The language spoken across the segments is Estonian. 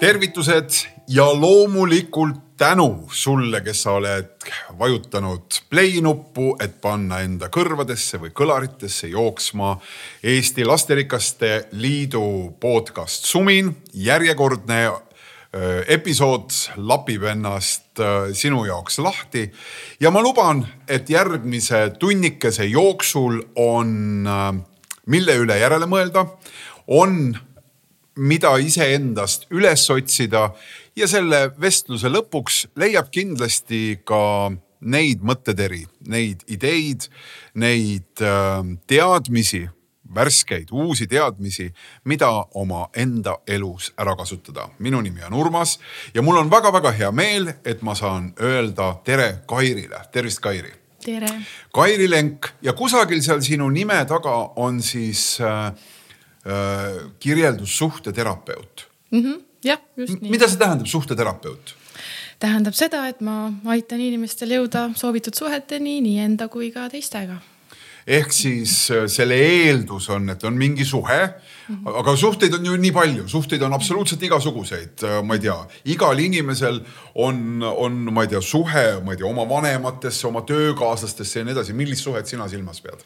tervitused ja loomulikult tänu sulle, kes sa oled vajutanud play nuppu, et panna enda kõrvadesse või kõlaritesse jooksma Eesti Lasterikaste Liidu podcast Sumin. järjekordne episood lapib ennast sinu jaoks lahti ja ma luban, et järgmise tunnikese jooksul on, mille üle järele mõelda, on mida iseendast üles otsida ja selle vestluse lõpuks leiab kindlasti ka neid mõtteteri, neid ideid, neid äh, teadmisi, värskeid uusi teadmisi, mida omaenda elus ära kasutada. minu nimi on Urmas ja mul on väga-väga hea meel, et ma saan öelda tere Kairile, tervist, Kairi. tere. Kairi Lenk ja kusagil seal sinu nime taga on siis Äh, kirjeldus suhteterapeut mm. -hmm. jah, just nii. mida see tähendab, suhteterapeut? tähendab seda, et ma aitan inimestel jõuda soovitud suheteni nii enda kui ka teistega. ehk siis äh, selle eeldus on, et on mingi suhe mm, -hmm. aga suhteid on ju nii palju, suhteid on absoluutselt igasuguseid, äh, ma ei tea, igal inimesel on, on, ma ei tea, suhe, ma ei tea, oma vanematesse, oma töökaaslastesse ja nii edasi. millist suhet sina silmas pead?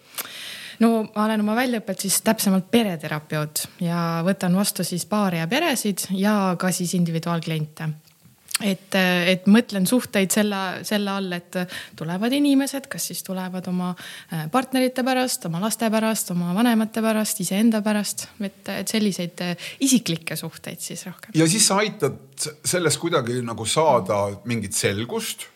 No ma olen oma väljaõppelt siis täpsemalt pereterapeut ja võtan vastu siis paare ja peresid ja ka siis individuaalkliente et, et mõtlen suhteid selle, selle all, et tulevad inimesed, kas siis tulevad oma äh, partnerite pärast, oma laste pärast, oma vanemate pärast, iseenda pärast, et, et selliseid äh, isiklikke suhteid siis rohkem. ja siis sa aitad sellest kuidagi nagu saada mingit selgust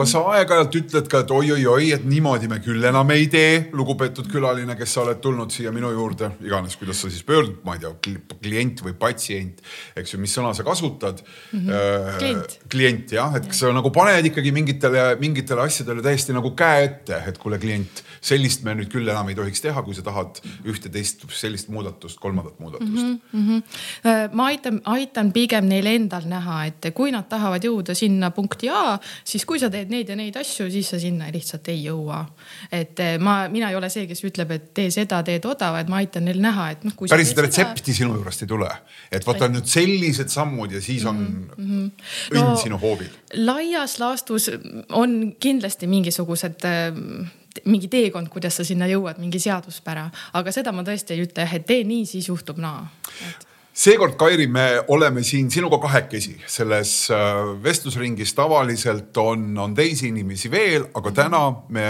kas sa aeg-ajalt ütled ka, et oi-oi-oi, et niimoodi me küll enam ei tee, lugupeetud külaline, kes sa oled tulnud siia minu juurde, iganes, kuidas sa siis pöördud, ma ei tea, klient või patsient, eks ju, mis sõna sa kasutad mm. -hmm. klient. klient jah, et kas sa nagu paned ikkagi mingitele, mingitele asjadele täiesti nagu käe ette, et kuule, klient, sellist me nüüd küll enam ei tohiks teha, kui sa tahad ühte, teist, sellist muudatust, kolmandat muudatust mm. -hmm. ma aitan, aitan pigem neil endal näha, et kui nad tahavad jõuda sinna punkti A, siis kui sa teed neid ja neid asju, siis sa sinna lihtsalt ei jõua. et eh, ma, mina ei ole see, kes ütleb, et tee seda, tee toda, vaid ma aitan neil näha, et noh. päris seda retsepti sinu juurest ei tule, et vaata nüüd sellised sammud ja siis on mm -hmm. õnn no, sinu hoovil. laias laastus on kindlasti mingisugused eh, mingi teekond, kuidas sa sinna jõuad, mingi seaduspära, aga seda ma tõesti ei ütle jah, et tee nii, siis juhtub naa. Et seekord, Kairi, me oleme siin sinuga kahekesi selles äh, vestlusringis. tavaliselt on, on teisi inimesi veel, aga täna me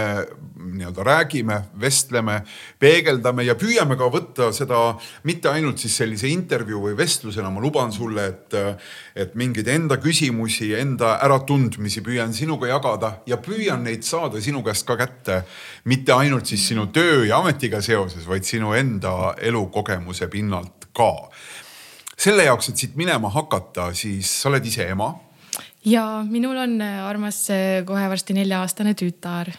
nii-öelda räägime, vestleme, peegeldame ja püüame ka võtta seda mitte ainult siis sellise intervjuu või vestlusena. ma luban sulle, et, et mingeid enda küsimusi, enda äratundmisi püüan sinuga jagada ja püüan neid saada sinu käest ka kätte. mitte ainult siis sinu töö ja ametiga seoses, vaid sinu enda elukogemuse pinnalt ka selle jaoks, et siit minema hakata, siis sa oled ise ema. ja minul on äh, armas äh, kohe varsti nelja-aastane tütar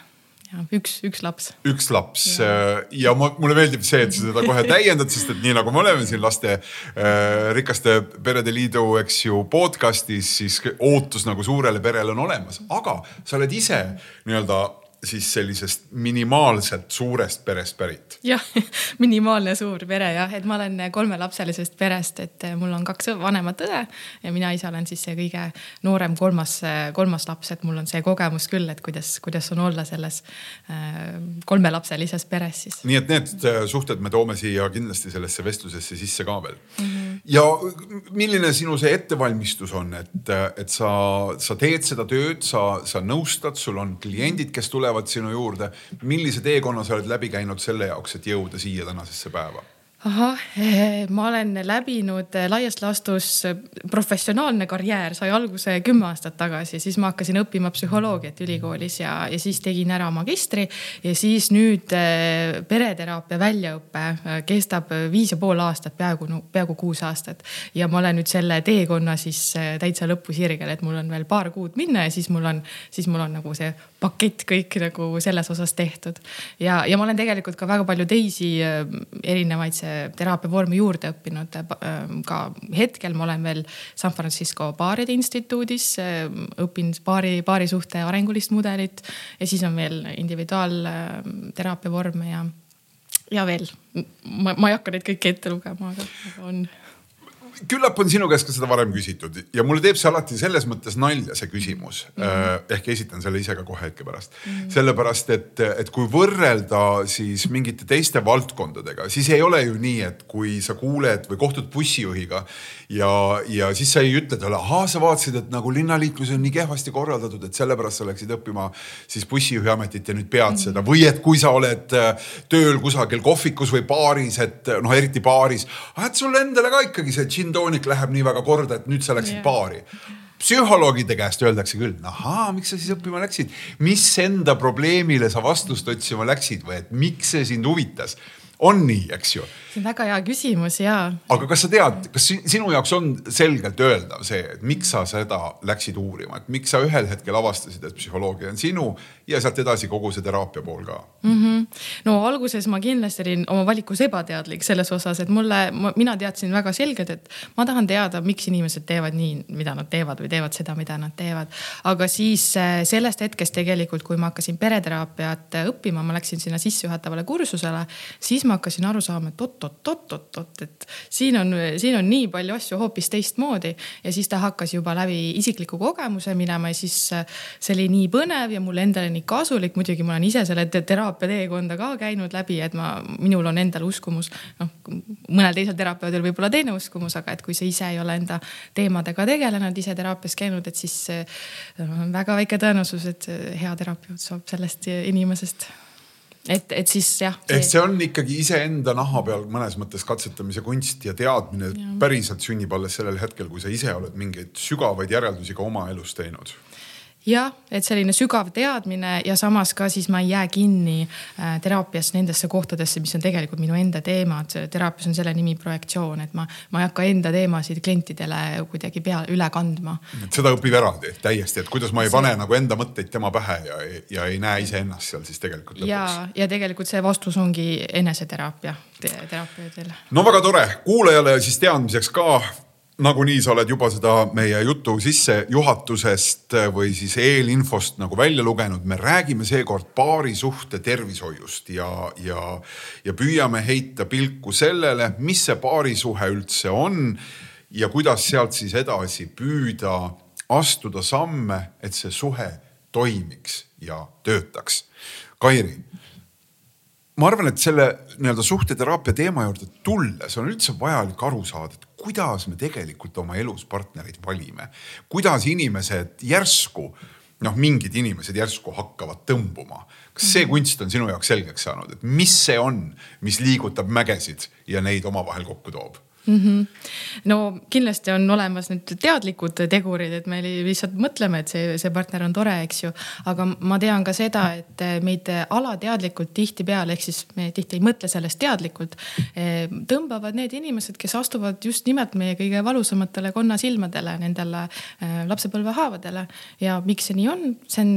ja üks, üks laps. üks laps ja, äh, ja ma, mulle meeldib see, et sa seda kohe täiendad, sest et nii nagu me oleme siin laste äh, rikaste perede liidu, eks ju, podcast'is, siis ootus nagu suurele perele on olemas, aga sa oled ise nii-öelda siis sellisest minimaalselt suurest perest pärit? jah, minimaalne suur pere jah, et ma olen kolmelapselisest perest, et mul on kaks vanemat õde ja mina ise olen siis see kõige noorem kolmas, kolmas laps, et mul on see kogemus küll, et kuidas, kuidas on olla selles äh, kolmelapselises peres siis. nii et need suhted me toome siia kindlasti sellesse vestlusesse sisse ka veel mm. -hmm. ja milline sinu see ettevalmistus on, et, et sa, sa teed seda tööd, sa, sa nõustad, sul on kliendid, kes tulevad tulevad sinu juurde. millise teekonna sa oled läbi käinud selle jaoks, et jõuda siia tänasesse päeva? ahah, eh, ma olen läbinud eh, laias laastus eh, professionaalne karjäär sai alguse kümme aastat tagasi, siis ma hakkasin õppima psühholoogiat ülikoolis ja, ja siis tegin ära magistri ja siis nüüd pereteraapia väljaõpe kestab viis ja pool aastat, peaaegu no,, peaaegu kuus aastat. ja ma olen nüüd selle teekonna siis täitsa lõpusirgel, et mul on veel paar kuud minna ja siis mul on, siis mul on nagu see pakett kõik nagu selles osas tehtud. ja, ja ma olen tegelikult ka väga palju teisi äh, erinevaid teraapiavorme juurde õppinud. Äh, ka hetkel ma olen veel San Francisco baaride instituudis, äh, õpin baari, baarisuhte arengulist mudelit ja siis on veel individuaalteraapia vorme ja ja veel, ma, ma ei hakka neid kõiki ette lugema, aga on küllap on sinu käest ka seda varem küsitud ja mulle teeb see alati selles mõttes nalja, see küsimus mm. -hmm. ehk esitan selle ise ka kohe hetke pärast mm. -hmm. sellepärast, et, et kui võrrelda siis mingite teiste valdkondadega, siis ei ole ju nii, et kui sa kuuled või kohtud bussijuhiga ja, ja siis sa ei ütle talle, ahaa, sa vaatasid, et nagu linnaliiklus on nii kehvasti korraldatud, et sellepärast sa läksid õppima siis bussijuhi ametit ja nüüd pead seda. Või et kui sa oled äh, tööl kusagil kohvikus või baaris, et noh, eriti baaris, et sul endale ka ikkagi see gin toonik läheb nii väga korda, et nüüd sa läksid yeah. baari. Psühholoogide käest öeldakse küll, ahaa, miks sa siis õppima läksid, mis enda probleemile sa vastust otsima läksid või et miks see sind huvitas? On nii, eks ju. See on väga hea küsimus ja. aga kas sa tead, kas sinu jaoks on selgelt öeldav see, et miks sa seda läksid uurima, et miks sa ühel hetkel avastasid, et psühholoogia on sinu ja sealt edasi kogu see teraapia pool ka mm? -hmm. no alguses ma kindlasti olin oma valikus ebateadlik selles osas, et mulle, mina teadsin väga selgelt, et ma tahan teada, miks inimesed teevad nii, mida nad teevad või teevad seda, mida nad teevad. aga siis äh, sellest hetkest tegelikult, kui ma hakkasin pereteraapiat õppima, ma läksin sinna sissejuhatavale kursusele, siis ma hakkasin aru saama, et oot-oot-oot-oot, et siin on, siin on nii palju asju hoopis teistmoodi. ja siis ta hakkas juba läbi isikliku kogemuse minema ja siis see oli nii põnev ja mulle endale nii kasulik. muidugi ma olen ise selle teraapia teekonda ka käinud läbi, et ma, minul on endal uskumus, noh mõnel teisel terapeudil võib-olla teine uskumus, aga et kui sa ise ei ole enda teemadega tegelenud, ise teraapias käinud, et siis on väga väike tõenäosus, et hea terapeut saab sellest inimesest et, et siis jah see.... ehk see on ikkagi iseenda naha peal mõnes mõttes katsetamise kunst ja teadmine ja. päriselt sünnib alles sellel hetkel, kui sa ise oled mingeid sügavaid järeldusi ka oma elus teinud jah, et selline sügav teadmine ja samas ka siis ma ei jää kinni äh, teraapias nendesse kohtadesse, mis on tegelikult minu enda teemad. teraapias on selle nimi projektsioon, et ma, ma ei hakka enda teemasid klientidele kuidagi pea üle kandma. seda õpib eraldi täiesti, et kuidas ma ei see... pane nagu enda mõtteid tema pähe ja, ja ei näe iseennast seal siis tegelikult lõpuks. ja, ja tegelikult see vastus ongi eneseteraapia teraapiatel. no väga tore, kuulajale siis teadmiseks ka nagunii sa oled juba seda meie jutu sissejuhatusest või siis eelinfost nagu välja lugenud, me räägime seekord paarisuhte tervishoiust ja, ja, ja püüame heita pilku sellele, mis see paarisuhe üldse on ja kuidas sealt siis edasi püüda astuda samme, et see suhe toimiks ja töötaks. Kairi ma arvan, et selle nii-öelda suhteteraapia teema juurde tulles on üldse vajalik aru saada, et kuidas me tegelikult oma elus partnereid valime. kuidas inimesed järsku, noh, mingid inimesed järsku hakkavad tõmbuma. kas see mhm. kunst on sinu jaoks selgeks saanud, et mis see on, mis liigutab mägesid ja neid omavahel kokku toob? Mm. -hmm. no kindlasti on olemas need teadlikud tegurid, et me lihtsalt mõtleme, et see, see partner on tore, eks ju. aga ma tean ka seda, et meid alateadlikult tihtipeale, ehk siis me tihti ei mõtle sellest teadlikult, eh, tõmbavad need inimesed, kes astuvad just nimelt meie kõige valusamatele konnasilmadele, nendele eh, lapsepõlvehaavadele. ja miks see nii on, see on,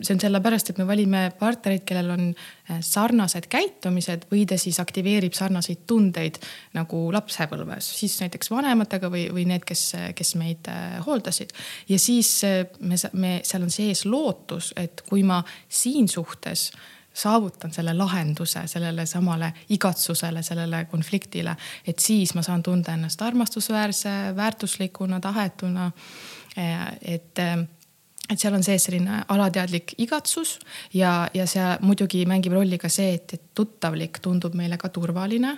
see on sellepärast, et me valime partnereid, kellel on eh, sarnased käitumised või ta siis aktiveerib sarnaseid tundeid nagu lapse lapsepõlves, siis näiteks vanematega või, või need, kes, kes meid äh, hooldasid. ja siis äh, me, me, seal on sees lootus, et kui ma siin suhtes saavutan selle lahenduse sellele samale igatsusele, sellele konfliktile, et siis ma saan tunda ennast armastusväärse, väärtuslikuna, tahetuna. Äh, et et seal on sees selline alateadlik igatsus ja, ja see muidugi mängib rolli ka see, et, et tuttavlik tundub meile ka turvaline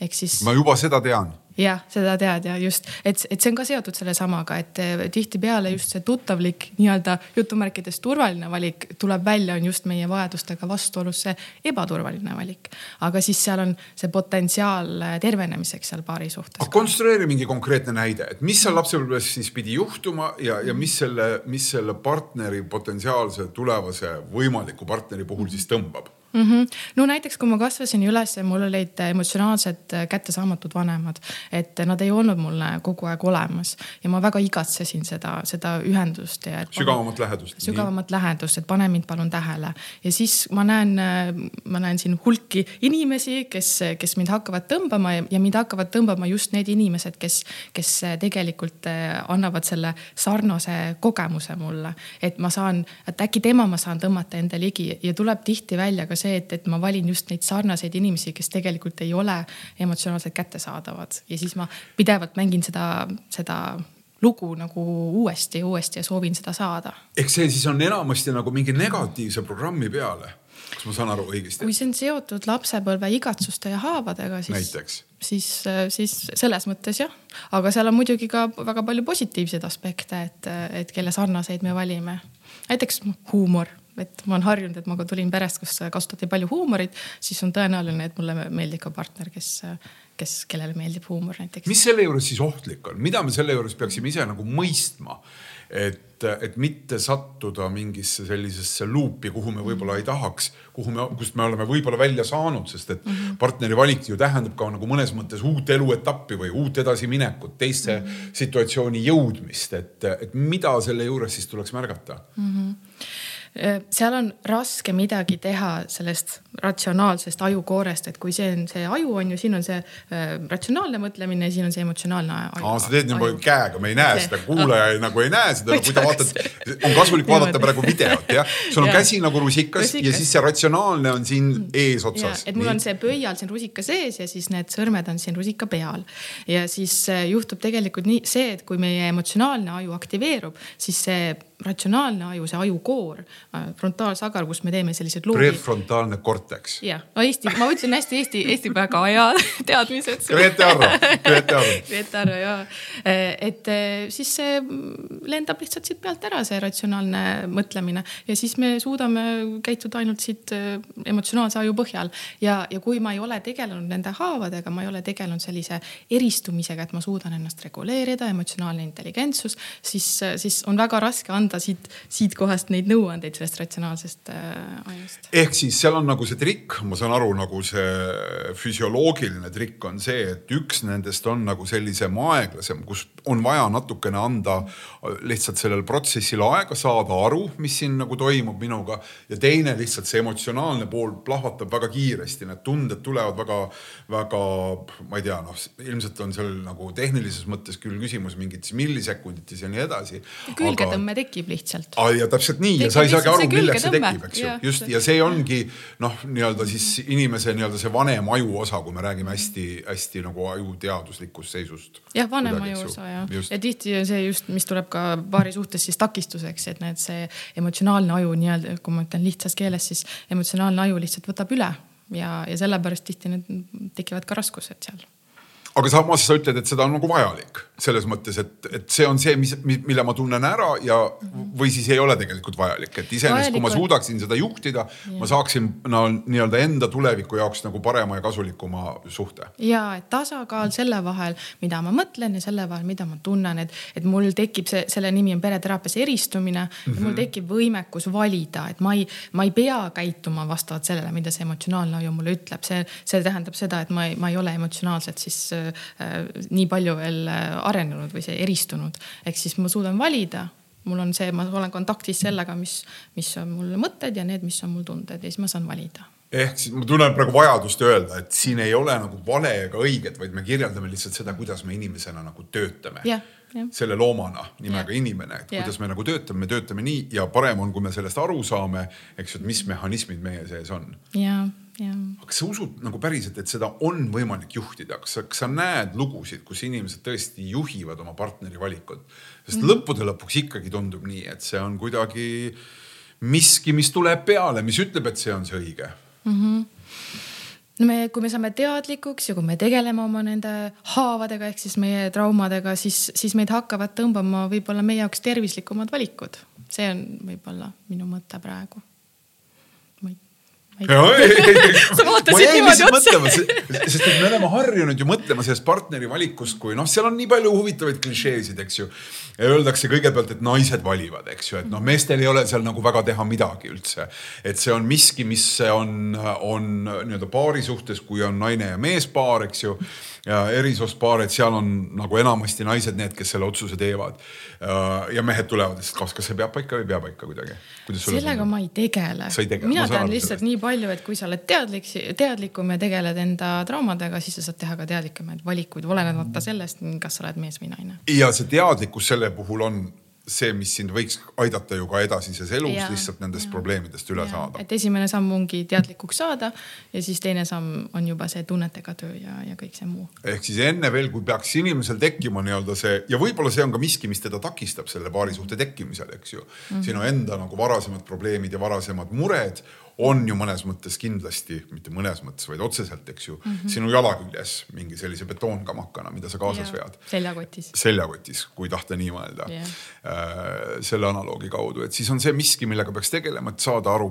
ehk siis. ma juba seda tean jah, seda tead ja just, et, et see on ka seotud sellesamaga, et eh, tihtipeale just see tuttavlik nii-öelda jutumärkides turvaline valik tuleb välja, on just meie vajadustega vastuolus see ebaturvaline valik. aga siis seal on see potentsiaal eh, tervenemiseks seal paari suhtes. aga konstrueeri mingi konkreetne näide, et mis seal lapsepõlves siis pidi juhtuma ja, ja mis selle, mis selle partneri potentsiaalse tulevase võimaliku partneri puhul siis tõmbab mm. -hmm. no näiteks, kui ma kasvasin üles ja mul olid emotsionaalselt kättesaamatud vanemad, et nad ei olnud mulle kogu aeg olemas ja ma väga igatsesin seda, seda ühendust ja. sügavamat lähedust. sügavamat nii. lähedust, et pane mind palun tähele ja siis ma näen, ma näen siin hulki inimesi, kes, kes mind hakkavad tõmbama ja, ja mind hakkavad tõmbama just need inimesed, kes, kes tegelikult annavad selle sarnase kogemuse mulle, et ma saan, et äkki tema ma saan tõmmata enda ligi ja tuleb tihti välja ka see see, et, et ma valin just neid sarnaseid inimesi, kes tegelikult ei ole emotsionaalselt kättesaadavad ja siis ma pidevalt mängin seda, seda lugu nagu uuesti ja uuesti ja soovin seda saada. ehk see siis on enamasti nagu mingi negatiivse programmi peale, kas ma saan aru õigesti? kui see on seotud lapsepõlve igatsuste ja haavadega, siis, siis, siis selles mõttes jah, aga seal on muidugi ka väga palju positiivseid aspekte, et, et kelle sarnaseid me valime. näiteks huumor et ma olen harjunud, et ma tulin perest, kus kasutati palju huumorit, siis on tõenäoline, et mulle meeldib ka partner, kes, kes, kellele meeldib huumor näiteks. mis selle juures siis ohtlik on, mida me selle juures peaksime ise nagu mõistma? et, et mitte sattuda mingisse sellisesse luupi, kuhu me võib-olla ei tahaks, kuhu me, kust me oleme võib-olla välja saanud, sest et mm -hmm. partneri valik ju tähendab ka nagu mõnes mõttes uut eluetappi või uut edasiminekut, teisse mm -hmm. situatsiooni jõudmist, et, et mida selle juures siis tuleks märgata mm? -hmm seal on raske midagi teha sellest ratsionaalsest ajukoorest, et kui see on see aju on ju, siin on see ratsionaalne mõtlemine ja siin on see emotsionaalne aju. aa, sa teed nagu käega, me ei näe see. seda, kuulaja ei, nagu ei näe seda, kui ta vaatab, on kasulik vaadata praegu videot jah. sul on ja. käsi nagu rusikas, rusikas ja siis see ratsionaalne on siin mm. eesotsas. et mul Nii. on see pöial siin rusika sees ja siis need sõrmed on siin rusika peal. ja siis äh, juhtub tegelikult nii see, et kui meie emotsionaalne aju aktiveerub, siis see ratsionaalne aju, see ajukoor, äh, frontaalsagar, kus me teeme sellised luugid. prefrontaalne korteks. jah, no Eesti, ma ütlen hästi Eesti, Eesti väga hea teadmised. Grete Arro, Grete Arro. Grete Arro ja, äh, et äh, siis see lendab lihtsalt siit pealt ära, see ratsionaalne mõtlemine ja siis me suudame käituda ainult siit emotsionaalse aju põhjal ja, ja kui ma ei ole tegelenud nende haavadega, ma ei ole tegelenud sellise eristumisega, et ma suudan ennast reguleerida, emotsionaalne intelligentsus, siis, siis on väga raske anda anda siit, siit kohast neid nõuandeid sellest ratsionaalsest äh, ajust. ehk siis seal on nagu see trikk, ma saan aru, nagu see füsioloogiline trikk on see, et üks nendest on nagu sellisem aeglasem, kus on vaja natukene anda lihtsalt sellel protsessil aega saada aru, mis siin nagu toimub minuga ja teine lihtsalt see emotsionaalne pool plahvatab väga kiiresti, need tunded tulevad väga-väga, ma ei tea, noh, ilmselt on seal nagu tehnilises mõttes küll küsimus mingites millisekundites ja nii edasi. külgetõmme tekib tekib lihtsalt. ja täpselt nii tekib ja sa ei saagi aru, milleks see tekib, eks ju, just ja see ongi noh, nii-öelda siis inimese nii-öelda see vanem ajuosa, kui me räägime hästi-hästi nagu ajuteaduslikust seisust. jah, vanem ajuosa ja, ja tihti see just, mis tuleb ka paari suhtes siis takistuseks, et need, see emotsionaalne aju nii-öelda, kui ma ütlen lihtsas keeles, siis emotsionaalne aju lihtsalt võtab üle. Ja, ja sellepärast tihti need tekivad ka raskused seal. Aga samas sa ütled, et seda on nagu vajalik selles mõttes, et, et see on see, mis, mille ma tunnen ära ja, või siis ei ole tegelikult vajalik, et iseenesest, kui ma suudaksin seda juhtida, ma saaksin no nii-öelda enda tuleviku jaoks nagu parema ja kasulikuma suhte. ja, et tasakaal selle vahel, mida ma mõtlen ja selle vahel, mida ma tunnen, et, et mul tekib see, selle nimi on pereteraapias eristumine mm. -hmm. mul tekib võimekus valida, et ma ei, ma ei pea käituma vastavalt sellele, mida see emotsionaalne aju mulle ütleb, see, see tähendab seda, et ma ei, ma ei ole emotsionaalselt siis Äh, nii palju veel äh, arenenud või see eristunud. ehk siis ma suudan valida, mul on see, ma olen kontaktis sellega, mis, mis on mul mõtted ja need, mis on mul tunded ja siis ma saan valida ehk siis ma tunnen praegu vajadust öelda, et siin ei ole nagu vale ega õiget, vaid me kirjeldame lihtsalt seda, kuidas me inimesena nagu töötame yeah selle loomana nimega ja. inimene, et ja. kuidas me nagu töötame, me töötame nii ja parem on, kui me sellest aru saame, eks ju, et mis mehhanismid meie sees on. ja, aga sa usud nagu päriselt, et seda on võimalik juhtida, kas sa, kas sa näed lugusid, kus inimesed tõesti juhivad oma partneri valikut? sest mm lõppude lõpuks ikkagi tundub nii, et see on kuidagi miski, mis tuleb peale, mis ütleb, et see on see õige mm. -hmm no me, kui me saame teadlikuks ja kui me tegeleme oma nende haavadega ehk siis meie traumadega, siis, siis meid hakkavad tõmbama võib-olla meie jaoks tervislikumad valikud. see on võib-olla minu mõte praegu sa vaatasid niimoodi otsa. sest et me oleme harjunud ju mõtlema sellest partneri valikust, kui noh, seal on nii palju huvitavaid klišeesid, eks ju. öeldakse kõigepealt, et naised valivad, eks ju, et noh, meestel ei ole seal nagu väga teha midagi üldse. et see on miski, mis on, on nii-öelda paari suhtes, kui on naine ja meespaar, eks ju ja erisospaarid, seal on nagu enamasti naised need, kes selle otsuse teevad. ja mehed tulevad, et kas, kas see peab paika või ei pea paika kuidagi? sellega ma ei tegele. tegele. mina tean lihtsalt sellest. nii palju, et kui sa oled teadlik, teadlikum ja tegeled enda traumadega, siis sa saad teha ka teadlikumaid valikuid, olenemata sellest, kas sa oled mees või naine. ja see teadlikkus selle puhul on see, mis sind võiks aidata ju ka edasises elus ja, lihtsalt nendest ja, probleemidest üle ja, saada. et esimene samm ongi teadlikuks saada ja siis teine samm on juba see tunnetega töö ja, ja kõik see muu. ehk siis enne veel, kui peaks inimesel tekkima nii-öelda see ja võib-olla see on ka miski, mis teda takistab selle paarisuhte tekkimisel, eks ju mm. -hmm. sinu enda nagu varasemad probleemid ja varasemad mured on ju mõnes mõttes kindlasti, mitte mõnes mõttes, vaid otseselt, eks ju mm, -hmm. sinu jala küljes mingi sellise betoonkamakana, mida sa kaasas ja, vead. seljakotis. seljakotis, kui tahta nii mõelda yeah.. Äh, selle analoogi kaudu, et siis on see miski, millega peaks tegelema, et saada aru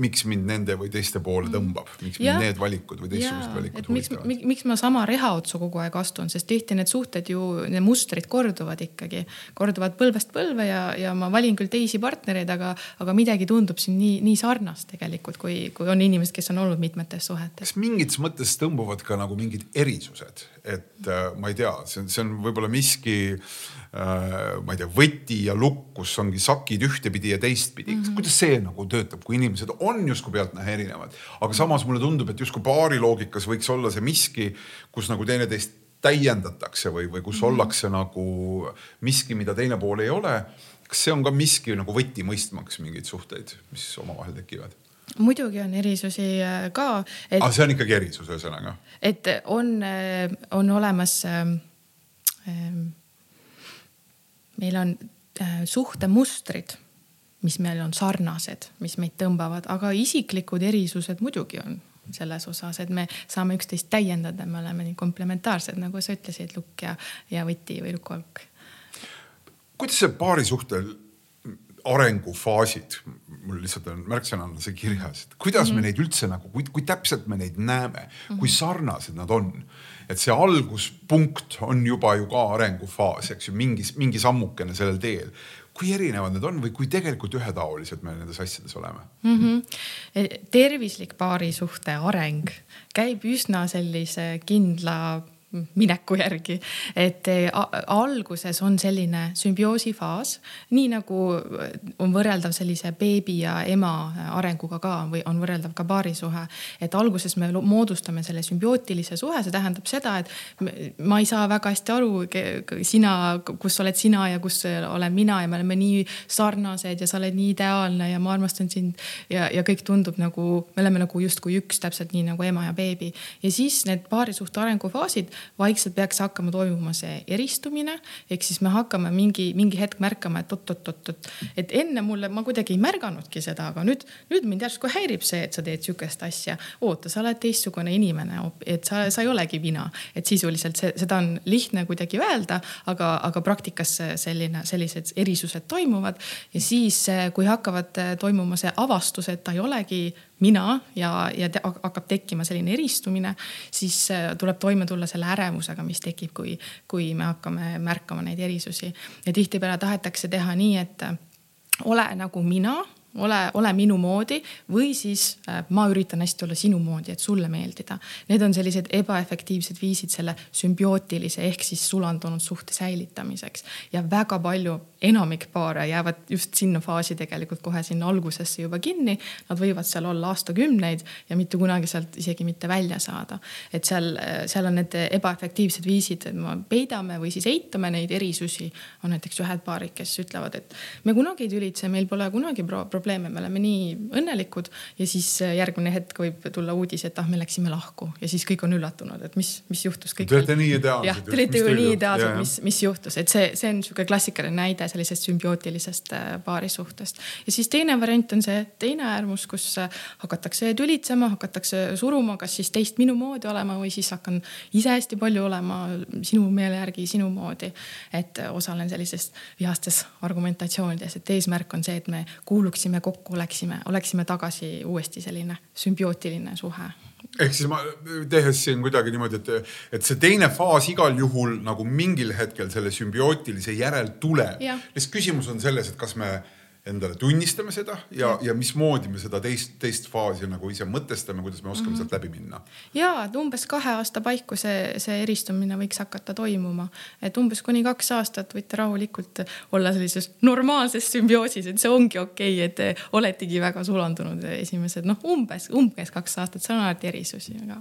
miks mind nende või teiste poole mm. tõmbab, miks ja, mind need valikud või teistsugused valikud huvitavad. miks, miks ma sama reha otsa kogu aeg astun, sest tihti need suhted ju, need mustrid korduvad ikkagi, korduvad põlvest põlve ja, ja ma valin küll teisi partnereid, aga, aga midagi tundub siin nii, nii sarnast tegelikult, kui, kui on inimesed, kes on olnud mitmetes suhetes. kas mingis mõttes tõmbuvad ka nagu mingid erisused, et äh, ma ei tea, see on, see on võib-olla miski äh, ma ei tea, võti ja lukk, kus ongi sakid ühtepidi ja teistpidi mm. -hmm. kuidas see nagu töötab, kui inimesed on justkui pealtnäha erinevad, aga samas mulle tundub, et justkui paari loogikas võiks olla see miski, kus nagu teineteist täiendatakse või, või kus mm -hmm. ollakse nagu miski, mida teine pool ei ole. kas see on ka miski nagu võti mõistmaks mingeid suhteid, mis omavahel tekivad? Muidugi on erisusi äh, ka et.... aga see on ikkagi erisus ühesõnaga? et on, äh, on olemas ähm, ähm, meil on äh, suhtemustrid, mis meil on sarnased, mis meid tõmbavad, aga isiklikud erisused muidugi on selles osas, et me saame üksteist täiendada, me oleme nii komplementaarsed, nagu sa ütlesid, lukk ja, ja võti või lukualk. kuidas see paari suhtel arengufaasid, mul lihtsalt on märksõnana see kirjas, et kuidas mm -hmm. me mhm. neid üldse nagu, kui, kui täpselt me neid näeme mm, -hmm. kui sarnased nad on et see alguspunkt on juba ju ka arengufaas, eks ju, mingis, mingi sammukene sellel teel. kui erinevad need on või kui tegelikult ühetaolised me nendes asjades oleme mm? -hmm. tervislik paarisuhte areng käib üsna sellise kindla mineku järgi. et eh, alguses on selline sümbioosi faas, nii nagu eh, on võrreldav sellise beebi ja ema arenguga ka või on võrreldav ka paarisuhe. et alguses me moodustame selle sümbiootilise suhe, see tähendab seda, et ma ei saa väga hästi aru, sina, kus oled sina ja kus olen mina ja me oleme nii sarnased ja sa oled nii ideaalne ja ma armastan sind ja, ja kõik tundub nagu, me oleme nagu justkui üks, täpselt nii nagu ema ja beebi. ja siis need paarisuhte arengufaasid vaikselt peaks hakkama toimuma see eristumine. ehk siis me hakkame mingi, mingi hetk märkama, et oot-oot-oot-oot, et enne mulle, ma kuidagi ei märganudki seda, aga nüüd, nüüd mind järsku häirib see, et sa teed sihukest asja. oota, sa oled teistsugune inimene, et sa, sa ei olegi mina, et sisuliselt see, seda on lihtne kuidagi öelda, aga, aga praktikas selline, sellised erisused toimuvad ja siis, kui hakkavad toimuma see avastus, et ta ei olegi mina ja, ja te, hakkab tekkima selline eristumine, siis äh, tuleb toime tulla selle ärevusega, mis tekib, kui, kui me hakkame märkama neid erisusi. ja tihtipeale tahetakse teha nii, et äh, ole nagu mina ole, ole minu moodi või siis äh, ma üritan hästi olla sinu moodi, et sulle meeldida. Need on sellised ebaefektiivsed viisid selle sümbiootilise ehk siis sulandunud suhte säilitamiseks ja väga palju, enamik paare jäävad just sinna faasi tegelikult kohe sinna algusesse juba kinni. Nad võivad seal olla aastakümneid ja mitte kunagi sealt isegi mitte välja saada. et seal, seal on need ebaefektiivsed viisid, et me peidame või siis eitame neid erisusi. on näiteks ühed paarid, kes ütlevad, et me kunagi ei tülitse, meil pole kunagi pro probleeme me oleme nii õnnelikud ja siis järgmine hetk võib tulla uudis, et ah, me läksime lahku ja siis kõik on üllatunud, et mis, mis juhtus. Te olete nii ideaalsed. jah, te olete ju nii ideaalsed, mis, mis juhtus, et see, see on niisugune klassikaline näide sellisest sümbiootilisest äh, paarisuhtest. ja siis teine variant on see teine äärmus, kus äh, hakatakse tülitsema, hakatakse suruma, kas siis teist minu moodi olema või siis hakkan ise hästi palju olema sinu meele järgi, sinu moodi. et osalen sellises vihastes argumentatsioonides, et eesmärk on see, et me kuuluksime kokku, oleksime, oleksime tagasi uuesti selline sümbiootiline suhe ehk siis ma tehes siin kuidagi niimoodi, et, et see teine faas igal juhul nagu mingil hetkel selle sümbiootilise järel tuleb. lihtsalt küsimus on selles, et kas me endale tunnistame seda ja, ja mismoodi me seda teist, teist faasi nagu ise mõtestame, kuidas me oskame mm -hmm. sealt läbi minna. ja, et umbes kahe aasta paiku see, see eristumine võiks hakata toimuma, et umbes kuni kaks aastat võite rahulikult olla sellises normaalses sümbioosis, et see ongi okei okay,, et te oletegi väga sulandunud esimesed noh, umbes, umbes kaks aastat, seal on alati erisusi, aga,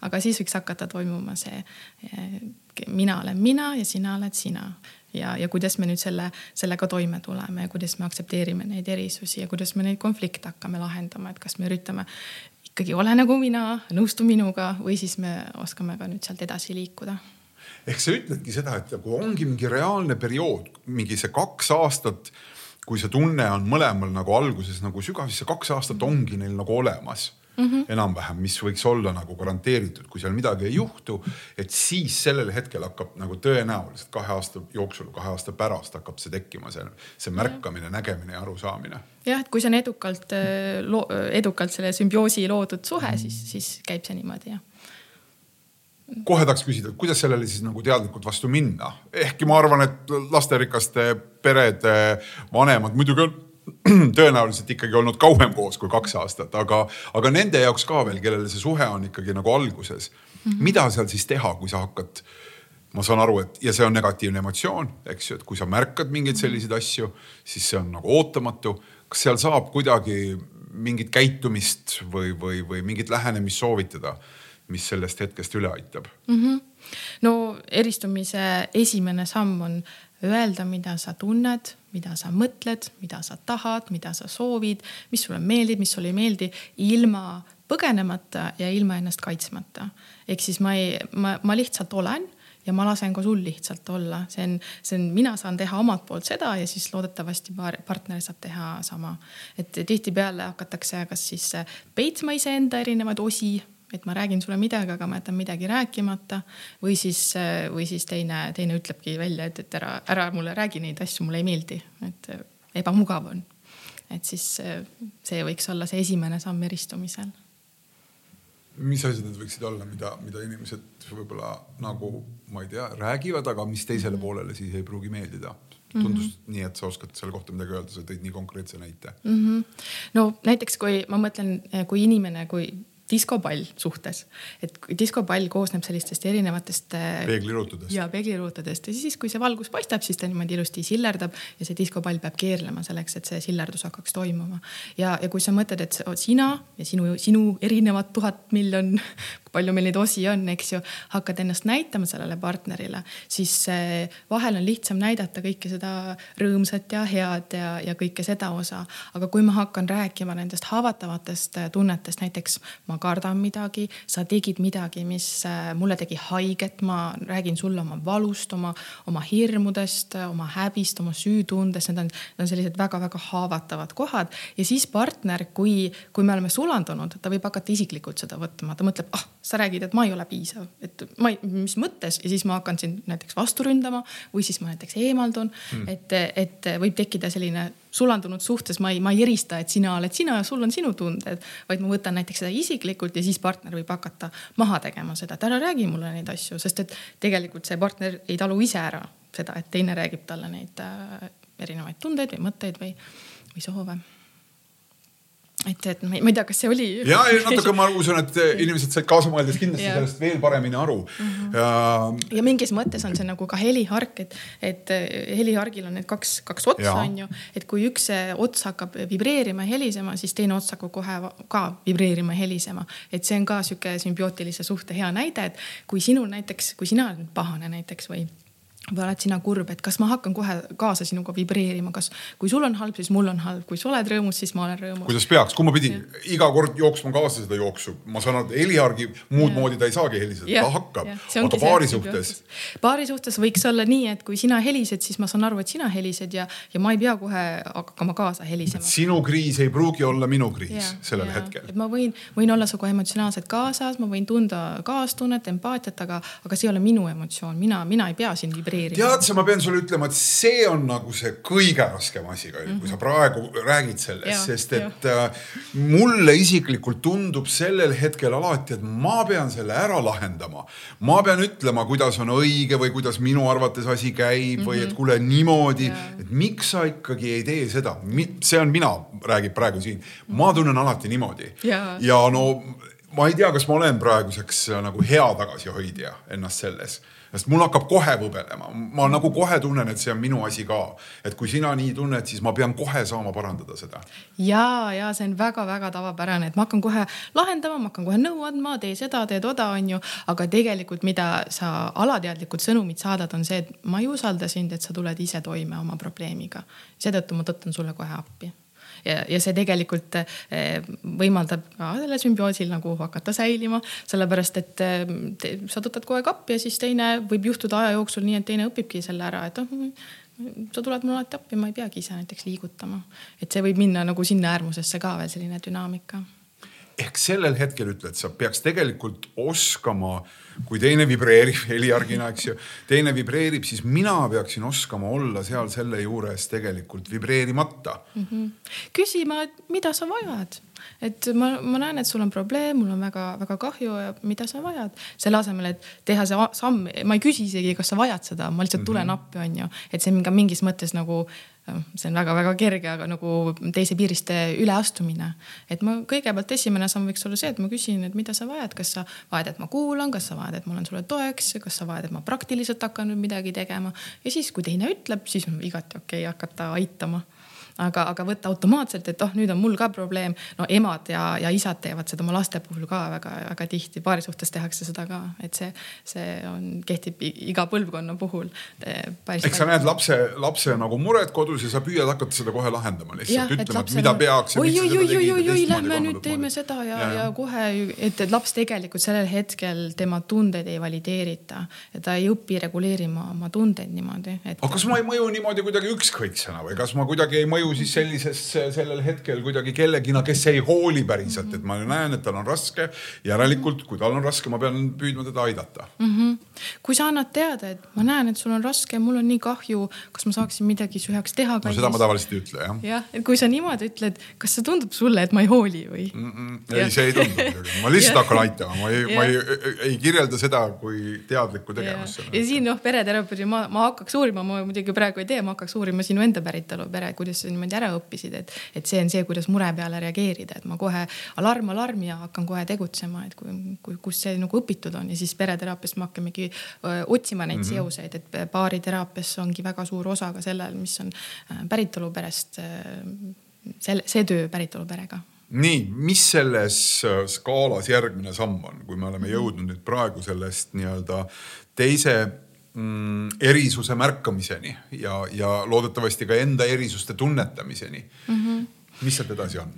aga siis võiks hakata toimuma see eh, mina olen mina ja sina oled sina ja, ja kuidas me nüüd selle, sellega toime tuleme ja kuidas me aktsepteerime neid erisusi ja kuidas me neid konflikte hakkame lahendama, et kas me üritame ikkagi ole nagu mina, nõustu minuga või siis me oskame ka nüüd sealt edasi liikuda. Ehk sa ütledki seda, et kui ongi mingi reaalne periood, mingi see kaks aastat, kui see tunne on mõlemal nagu alguses nagu sügav, siis see kaks aastat ongi neil nagu olemas mm -hmm. enam-vähem, mis võiks olla nagu garanteeritud, kui seal midagi ei juhtu, et siis sellel hetkel hakkab nagu tõenäoliselt kahe aasta jooksul, kahe aasta pärast hakkab see tekkima, see, see märkamine, nägemine ja arusaamine. jah, et kui see on edukalt, edukalt selle sümbioosi loodud suhe, siis, siis käib see niimoodi jah. Kohe tahaks küsida, kuidas sellele siis nagu teadlikult vastu minna, ehkki ma arvan, et lasterikaste perede vanemad muidugi on tõenäoliselt ikkagi olnud kauem koos kui kaks aastat, aga, aga nende jaoks ka veel, kellel see suhe on ikkagi nagu alguses mm. -hmm. mida seal siis teha, kui sa hakkad, ma saan aru, et ja see on negatiivne emotsioon, eks ju, et kui sa märkad mingeid selliseid asju, siis see on nagu ootamatu. kas seal saab kuidagi mingit käitumist või, või, või mingit lähenemist soovitada, mis sellest hetkest üle aitab mm? -hmm. no eristumise esimene samm on öelda, mida sa tunned mida sa mõtled, mida sa tahad, mida sa soovid, mis sulle meeldib, mis sulle ei meeldi, ilma põgenemata ja ilma ennast kaitsmata. ehk siis ma ei, ma, ma lihtsalt olen ja ma lasen ka sul lihtsalt olla, see on, see on, mina saan teha omalt poolt seda ja siis loodetavasti partner saab teha sama. et tihtipeale hakatakse kas siis peitsma iseenda erinevaid osi et ma räägin sulle midagi, aga ma jätan midagi rääkimata. või siis, või siis teine, teine ütlebki välja, et, et ära, ära mulle räägi neid asju, mulle ei meeldi, et ebamugav on. et siis see võiks olla see esimene samm eristumisel. mis asjad need võiksid olla, mida, mida inimesed võib-olla nagu, ma ei tea, räägivad, aga mis teisele mhm. poolele siis ei pruugi meeldida? tundus mm -hmm. nii, et sa oskad selle kohta midagi öelda, sa tõid nii konkreetse näite mm. -hmm. no näiteks kui ma mõtlen, kui inimene, kui diskopall suhtes, et diskopall koosneb sellistest erinevatest. Äh, peegliruutudest. ja peegliruutudest ja siis, kui see valgus paistab, siis ta niimoodi ilusti sillerdab ja see diskopall peab keerlema selleks, et see sillerdus hakkaks toimuma. ja, ja kui sa mõtled, et sina ja sinu, sinu erinevad tuhat miljon palju meil neid osi on, eks ju, hakkad ennast näitama sellele partnerile, siis vahel on lihtsam näidata kõike seda rõõmsat ja head ja, ja kõike seda osa. aga kui ma hakkan rääkima nendest haavatavatest tunnetest, näiteks ma kardan midagi, sa tegid midagi, mis äh, mulle tegi haiget, ma räägin sulle oma valust, oma, oma hirmudest, oma häbist, oma süütundest, need on, need on sellised väga-väga haavatavad kohad ja siis partner, kui, kui me oleme sulandunud, ta võib hakata isiklikult seda võtma, ta mõtleb, ah sa räägid, et ma ei ole piisav, et ma ei, mis mõttes ja siis ma hakkan sind näiteks vastu ründama või siis ma näiteks eemaldun. Mm.. et, et võib tekkida selline sulandunud suhtes, ma ei, ma ei erista, et sina oled sina ja sul on sinu tunded, vaid ma võtan näiteks seda isiklikult ja siis partner võib hakata maha tegema seda, et ära räägi mulle neid asju, sest et tegelikult see partner ei talu ise ära seda, et teine räägib talle neid äh, erinevaid tundeid või mõtteid või, või soove et, et ma ei, ma ei tea, kas see oli. ja, ja natuke ma usun, et inimesed said kaasa mõeldes kindlasti ja. sellest veel paremini aru mm. -hmm. ja. ja mingis mõttes on see nagu ka helihark, et, et eh, helihargil on need kaks, kaks otsa on ju, et kui üks ots hakkab vibreerima, helisema, siis teine ots hakkab kohe ka vibreerima, helisema. et see on ka sihuke sümbiootilise suhte hea näide, et kui sinul näiteks, kui sina oled pahane näiteks või või oled sina kurb, et kas ma hakkan kohe kaasa sinuga vibreerima, kas, kui sul on halb, siis mul on halb, kui sa oled rõõmus, siis ma olen rõõmus. kuidas peaks, kui ma pidin ja. iga kord jooksma kaasa seda jooksu, ma saan aru, et Heliargi muud ja. moodi ta ei saagi heliseda, ta hakkab, aga paari suhtes. paari suhtes võiks olla nii, et kui sina helised, siis ma saan aru, et sina helised ja, ja ma ei pea kohe hakkama kaasa helisema. sinu kriis ei pruugi olla minu kriis ja, sellel ja. hetkel. et ma võin, võin olla sinuga emotsionaalselt kaasas, ma võin tunda kaastunnet, empaatiat, aga, aga see ei ole minu emotsioon, mina, mina ei pea siin vibreerima. Tead sa, ma pean sulle ütlema, et see on nagu see kõige raskem asi, kui mm -hmm. sa praegu räägid sellest, sest et ja. äh, mulle isiklikult tundub sellel hetkel alati, et ma pean selle ära lahendama. ma pean ütlema, kuidas on õige või kuidas minu arvates asi käib mm -hmm. või et mhm. kuule niimoodi, et miks sa ikkagi ei tee seda, see on mina, räägib praegu siin, ma tunnen alati niimoodi ja, ja no ma ei tea, kas ma olen praeguseks nagu hea tagasihoidja ennast selles sest mul hakkab kohe võbelema, ma nagu kohe tunnen, et see on minu asi ka. et kui sina nii tunned, siis ma pean kohe saama parandada seda. ja, ja see on väga-väga tavapärane, et ma hakkan kohe lahendama, ma hakkan kohe nõu andma, tee seda, tee toda, onju. aga tegelikult, mida sa alateadlikult sõnumit saadad, on see, et ma ei usalda sind, et sa tuled ise toime oma probleemiga. seetõttu ma tõttan sulle kohe appi ja, ja see tegelikult eh, võimaldab ka sellel sümbioosil nagu hakata säilima, sellepärast et eh, te, sa tõtad kogu aeg appi ja siis teine võib juhtuda aja jooksul nii, et teine õpibki selle ära, et noh sa tuled mulle alati appi, ma ei peagi ise näiteks liigutama. et see võib minna nagu sinna äärmusesse ka veel selline dünaamika ehk sellel hetkel ütled, sa peaks tegelikult oskama, kui teine vibreerib heliargina, eks ju, teine vibreerib, siis mina peaksin oskama olla seal selle juures tegelikult vibreerimata mm. -hmm. küsima, et mida sa vajad, et ma, ma näen, et sul on probleem, mul on väga-väga kahju ja mida sa vajad. selle asemel, et teha see samm, ma ei küsi isegi, kas sa vajad seda, ma lihtsalt tulen mm -hmm. appi, onju. et see on ka mingis mõttes nagu see on väga-väga kerge, aga nagu teise piirist üleastumine. et ma kõigepealt esimene samm võiks olla see, et ma küsin, et mida sa vajad, kas sa vajad, et ma kuulan, kas sa vajad, et ma olen sulle toeks, kas sa vajad, et ma praktiliselt hakkan nüüd midagi tegema. ja siis, kui teine ütleb, siis on igati okei okay hakata aitama aga, aga võtta automaatselt, et oh, nüüd on mul ka probleem. no emad ja, ja isad teevad seda oma laste puhul ka väga-väga tihti, paari suhtes tehakse seda ka, et see, see on, kehtib iga põlvkonna puhul. eks sa näed lapse, lapse nagu muret kodus ja sa püüad hakata seda kohe lahendama lihtsalt, ütlema, et mida peaks. oi, oi, oi, oi, oi, oi, lähme nüüd teeme seda ja, ja, ja kohe, et, et laps tegelikult sellel hetkel tema tundeid ei valideerita ja ta ei õpi reguleerima oma tundeid niimoodi et.... aga kas ma ei mõju niimoodi kuidagi ükskõiksena või kas ma kuidagi ei mõju mõju siis sellises, sellel hetkel kuidagi kellegina, kes ei hooli päriselt, et ma näen, et tal on raske. järelikult, kui tal on raske, ma pean püüdma teda aidata mm. -hmm. kui sa annad teada, et ma näen, et sul on raske, mul on nii kahju, kas ma saaksin midagi su heaks teha? no seda ma tavaliselt ei ütle jah. jah, et kui sa niimoodi ütled, kas see tundub sulle, et ma ei hooli või mm? -mm. ei, see ei tundu ma lihtsalt hakkan aitama, ma ei, ma ei, ei kirjelda seda kui teadlikku tegevust. ja siin noh, pereterapeudi ma, ma hakkaks uurima, ma muidugi praegu ei tee, ma hakkaks uurima sinu enda päritolu pere, kuidas see niimoodi ära õppisid, et, et see on see, kuidas mure peale reageerida, et ma kohe alarm, alarm ja hakkan kohe tegutsema, et kui, kui, kus see nagu õpitud on ja siis pereteraapias me hakkamegi otsima neid mm -hmm. seoseid, et baariteraapias ongi väga suur osa ka sellel, mis on päritoluperest, selle, see töö päritoluperega nii, mis selles skaalas järgmine samm on, kui me oleme mhm. jõudnud nüüd praegu sellest nii-öelda teise mm, erisuse märkamiseni ja, ja loodetavasti ka enda erisuste tunnetamiseni mm. -hmm. mis sealt edasi on?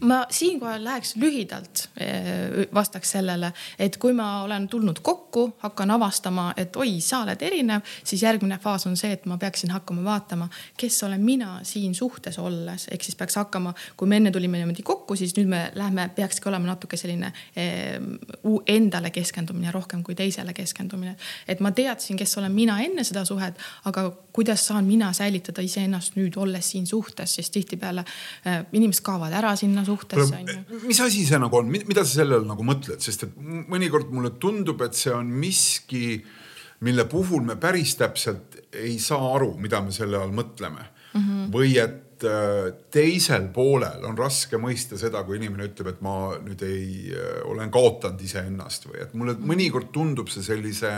ma siinkohal läheks lühidalt, eh, vastaks sellele, et kui ma olen tulnud kokku, hakkan avastama, et oi, sa oled erinev, siis järgmine faas on see, et ma peaksin hakkama vaatama, kes olen mina siin suhtes olles, ehk siis peaks hakkama, kui me enne tulime niimoodi kokku, siis nüüd me lähme, peakski olema natuke selline eh, endale keskendumine rohkem kui teisele keskendumine. et ma teadsin, kes olen mina enne seda suhet, aga kuidas saan mina säilitada iseennast nüüd olles siin suhtes, sest tihtipeale eh, inimesed kaovad ära sinna suhtes on ju. mis asi see nagu on, mida sa selle all nagu mõtled, sest et mõnikord mulle tundub, et see on miski, mille puhul me päris täpselt ei saa aru, mida me selle all mõtleme mm. -hmm. või et äh, teisel poolel on raske mõista seda, kui inimene ütleb, et ma nüüd ei, äh, olen kaotanud iseennast või et mulle mõnikord tundub see sellise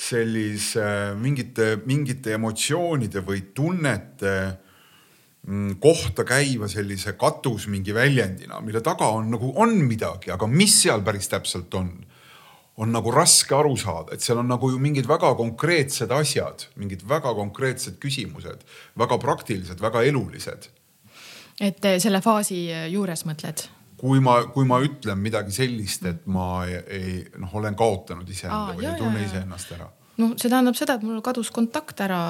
sellise mingite, mingite emotsioonide või tunnete Mm, kohta käiva sellise katus mingi väljendina, mille taga on nagu on midagi, aga mis seal päris täpselt on, on nagu raske aru saada, et seal on nagu ju mingid väga konkreetsed asjad, mingid väga konkreetsed küsimused, väga praktilised, väga elulised. et eh, selle faasi juures mõtled? kui ma, kui ma ütlen midagi sellist, et ma ei, ei noh, olen kaotanud iseenda või ei tunne iseennast ära noh, see tähendab seda, et mul kadus kontakt ära,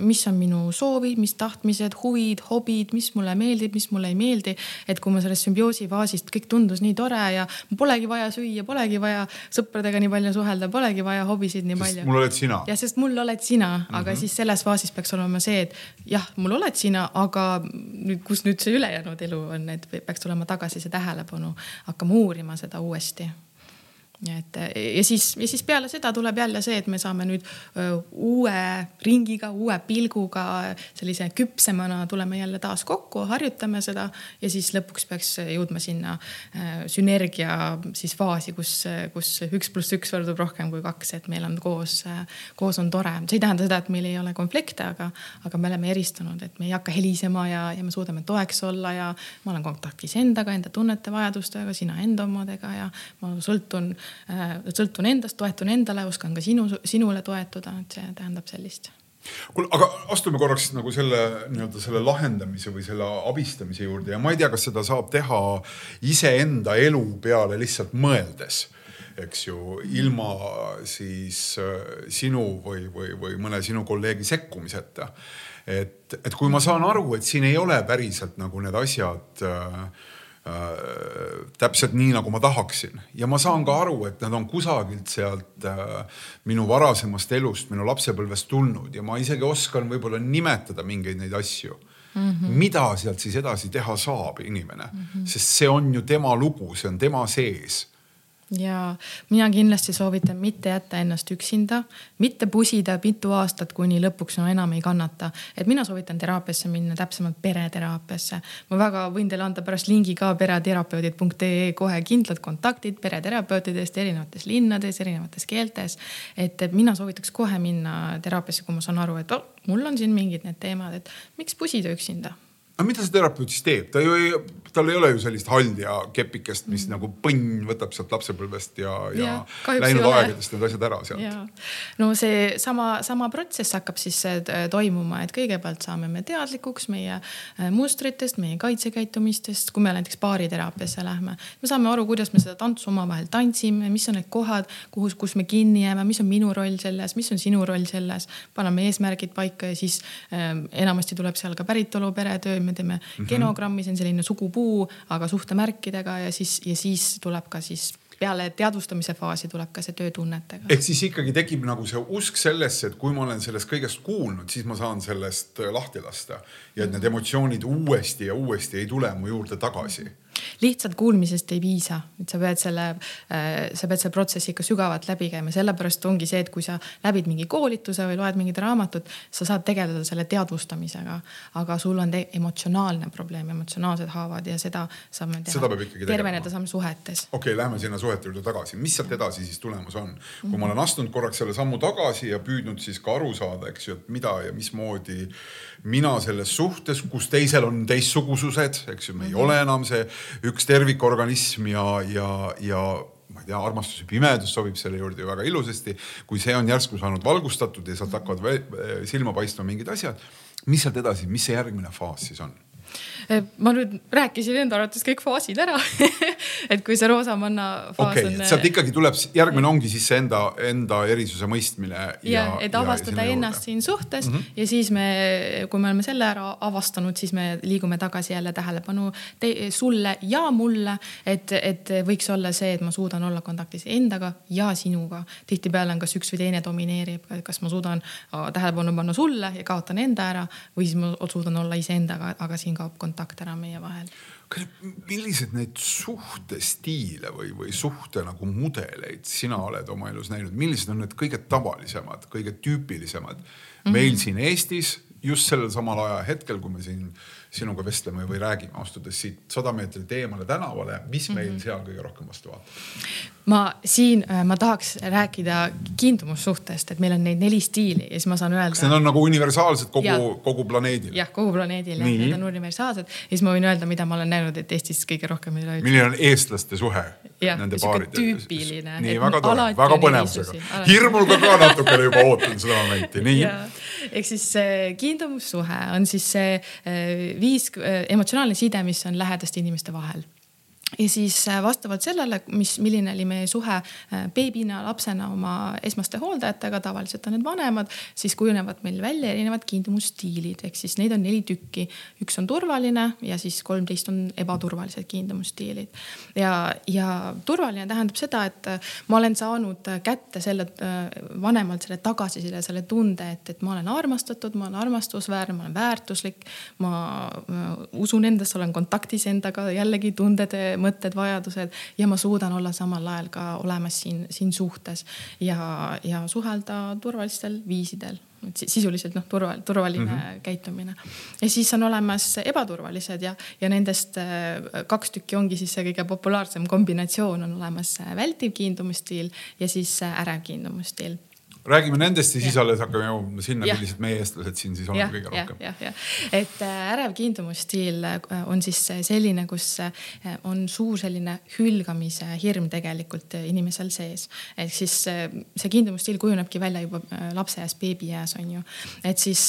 mis on minu soovid, mis tahtmised, huvid, hobid, mis mulle meeldib, mis mulle ei meeldi. et kui ma sellest sümbioosi faasist kõik tundus nii tore ja polegi vaja süüa, polegi vaja sõpradega nii palju suhelda, polegi vaja hobisid nii palju. mul oled sina. ja sest mul oled sina mm, -hmm. aga siis selles faasis peaks olema see, et jah, mul oled sina, aga nüüd, kus nüüd see ülejäänud elu on, et peaks tulema tagasi see tähelepanu, hakkama uurima seda uuesti et ja siis, ja siis peale seda tuleb jälle see, et me saame nüüd uue ringiga, uue pilguga, sellise küpsemana tuleme jälle taas kokku, harjutame seda ja siis lõpuks peaks jõudma sinna sünergia siis faasi, kus, kus üks pluss üks võrdub rohkem kui kaks, et meil on koos, koos on tore. see ei tähenda seda, et meil ei ole konflikte, aga, aga me oleme eristunud, et me ei hakka helisema ja, ja me suudame toeks olla ja ma olen kontaktis endaga, enda tunnete, vajadustega, sina enda omadega ja ma sõltun sõltun endast, toetun endale, oskan ka sinu, sinule toetuda, et see tähendab sellist kuule, aga astume korraks nagu selle nii-öelda selle lahendamise või selle abistamise juurde ja ma ei tea, kas seda saab teha iseenda elu peale lihtsalt mõeldes eks ju, ilma siis äh, sinu või, või, või mõne sinu kolleegi sekkumiseta. et, et kui ma saan aru, et siin ei ole päriselt nagu need asjad äh, Äh, täpselt nii, nagu ma tahaksin ja ma saan ka aru, et nad on kusagilt sealt äh, minu varasemast elust, minu lapsepõlvest tulnud ja ma isegi oskan võib-olla nimetada mingeid neid asju mm. -hmm. mida sealt siis edasi teha saab inimene mm, -hmm. sest see on ju tema lugu, see on tema sees ja mina kindlasti soovitan mitte jätta ennast üksinda, mitte pusida mitu aastat, kuni lõpuks no enam ei kannata. et mina soovitan teraapiasse minna, täpsemalt pereteraapiasse. ma väga võin teile anda pärast lingi ka pereterapeudid.ee kohe kindlad kontaktid pereterapeutidest erinevates linnades, erinevates keeltes. et mina soovitaks kohe minna teraapiasse, kui ma saan aru, et oh, mul on siin mingid need teemad, et miks pusida üksinda aga mida see terapeut siis teeb, ta ju ei, tal ei ole ju sellist halli ja kepikest, mis mm. nagu põnn võtab sealt lapsepõlvest ja, ja, ja läinud aegadest need asjad ära sealt. no see sama, sama protsess hakkab siis äh, toimuma, et kõigepealt saame me teadlikuks meie äh, mustritest, meie kaitsekäitumistest, kui me näiteks baariteraapiasse lähme. me saame aru, kuidas me seda tantsu omavahel tantsime, mis on need kohad, kuhu, kus me kinni jääme, mis on minu roll selles, mis on sinu roll selles. paneme eesmärgid paika ja siis äh, enamasti tuleb seal ka päritolu peretöö me teeme mm -hmm. genogrammi, see on selline sugupuu, aga suhtemärkidega ja siis, ja siis tuleb ka siis peale teadvustamise faasi tuleb ka see töö tunnetega. ehk siis ikkagi tekib nagu see usk sellesse, et kui ma olen sellest kõigest kuulnud, siis ma saan sellest lahti lasta ja et need emotsioonid uuesti ja uuesti ei tule mu juurde tagasi lihtsalt kuulmisest ei piisa, et sa pead selle, äh, sa pead selle protsessi ikka sügavalt läbi käima, sellepärast ongi see, et kui sa läbid mingi koolituse või loed mingit raamatut, sa saad tegeleda selle teadvustamisega. aga sul on emotsionaalne probleem, emotsionaalsed haavad ja seda saame teha. terveneda saame suhetes. okei okay,, lähme sinna suhete juurde tagasi, mis sealt edasi siis tulemus on? kui mm -hmm. ma olen astunud korraks selle sammu tagasi ja püüdnud siis ka aru saada, eks ju, et mida ja mismoodi mina selles suhtes, kus teisel on teistsugusused, eks ju, me ei mm -hmm. ole enam see üks tervikorganism ja, ja, ja ma ei tea, armastus ja pimedus sobib selle juurde ju väga ilusasti. kui see on järsku saanud valgustatud ja sealt hakkavad silma paistma mingid asjad, mis sealt edasi, mis see järgmine faas siis on? Ma nüüd rääkisin enda arvates kõik faasid ära et kui see roosamanna faas okay, on. sealt ikkagi tuleb, järgmine ongi siis see enda, enda erisuse mõistmine. ja, et avastada ja ennast siin suhtes mm -hmm. ja siis me, kui me oleme selle ära avastanud, siis me liigume tagasi jälle tähelepanu te, sulle ja mulle. et, et võiks olla see, et ma suudan olla kontaktis endaga ja sinuga. tihtipeale on kas üks või teine domineerib, kas ma suudan tähelepanu panna sulle ja kaotan enda ära või siis ma suudan olla iseendaga, aga siin kaob kontakt ära meie vahel. millised neid suhtestiile või, või suhte nagu mudeleid sina oled oma elus näinud, millised on need kõige tavalisemad, kõige tüüpilisemad mm -hmm. meil siin Eestis just sellel samal ajahetkel, kui me siin sinuga vestleme või räägime, astudes siit sada meetrit eemale tänavale, mis meil mm -hmm. seal kõige rohkem vastu vaatab? ma siin, äh, ma tahaks rääkida kiindumussuhtest, et meil on neid neli stiili ja siis ma saan öelda. kas need on nagu universaalsed kogu, kogu planeedil? jah, kogu planeedil jah, need on universaalsed ja siis ma võin öelda, mida ma olen näinud, et Eestis kõige rohkem üleüldse. milline on eestlaste suhe ja, nende paaride? tüüpiline. nii väga tore, väga põnevusega. hirmuga ka natukene juba ootan seda momenti, nii. ehk siis kiindumussuhe on siis see äh, viis äh, emotsionaalne side, mis on lähedaste inimeste vahel ja siis äh, vastavalt sellele, mis, milline oli meie suhe äh, beebina, lapsena oma esmaste hooldajatega, tavaliselt on need vanemad, siis kujunevad meil välja erinevad kiindumusstiilid, ehk siis neid on neli tükki. üks on turvaline ja siis kolmteist on ebaturvalised kiindumusstiilid. ja, ja turvaline tähendab seda, et äh, ma olen saanud kätte selle vanemalt selle tagasiside, selle tunde, et, et ma olen armastatud, ma olen armastusväärne, ma olen väärtuslik. ma usun endasse, olen kontaktis endaga jällegi tundede mõtted, vajadused ja ma suudan olla samal ajal ka olemas siin, siin suhtes ja, ja suhelda turvalistel viisidel sisuliselt noh, turval, turvaline mm -hmm. käitumine. ja siis on olemas ebaturvalised ja, ja nendest äh, kaks tükki ongi siis see kõige populaarsem kombinatsioon on olemas vältiv kiindumusstiil ja siis ärev kiindumusstiil räägime nendest ja siis alles hakkame jõudma sinna, millised meie eestlased siin siis oleme kõige rohkem. et äh, ärev kiindumusstiil äh, on siis selline, kus äh, on suur selline hülgamise hirm tegelikult inimesel sees. ehk siis see kiindumusstiil kujunebki välja juba lapseeas, beebieas on ju. et siis,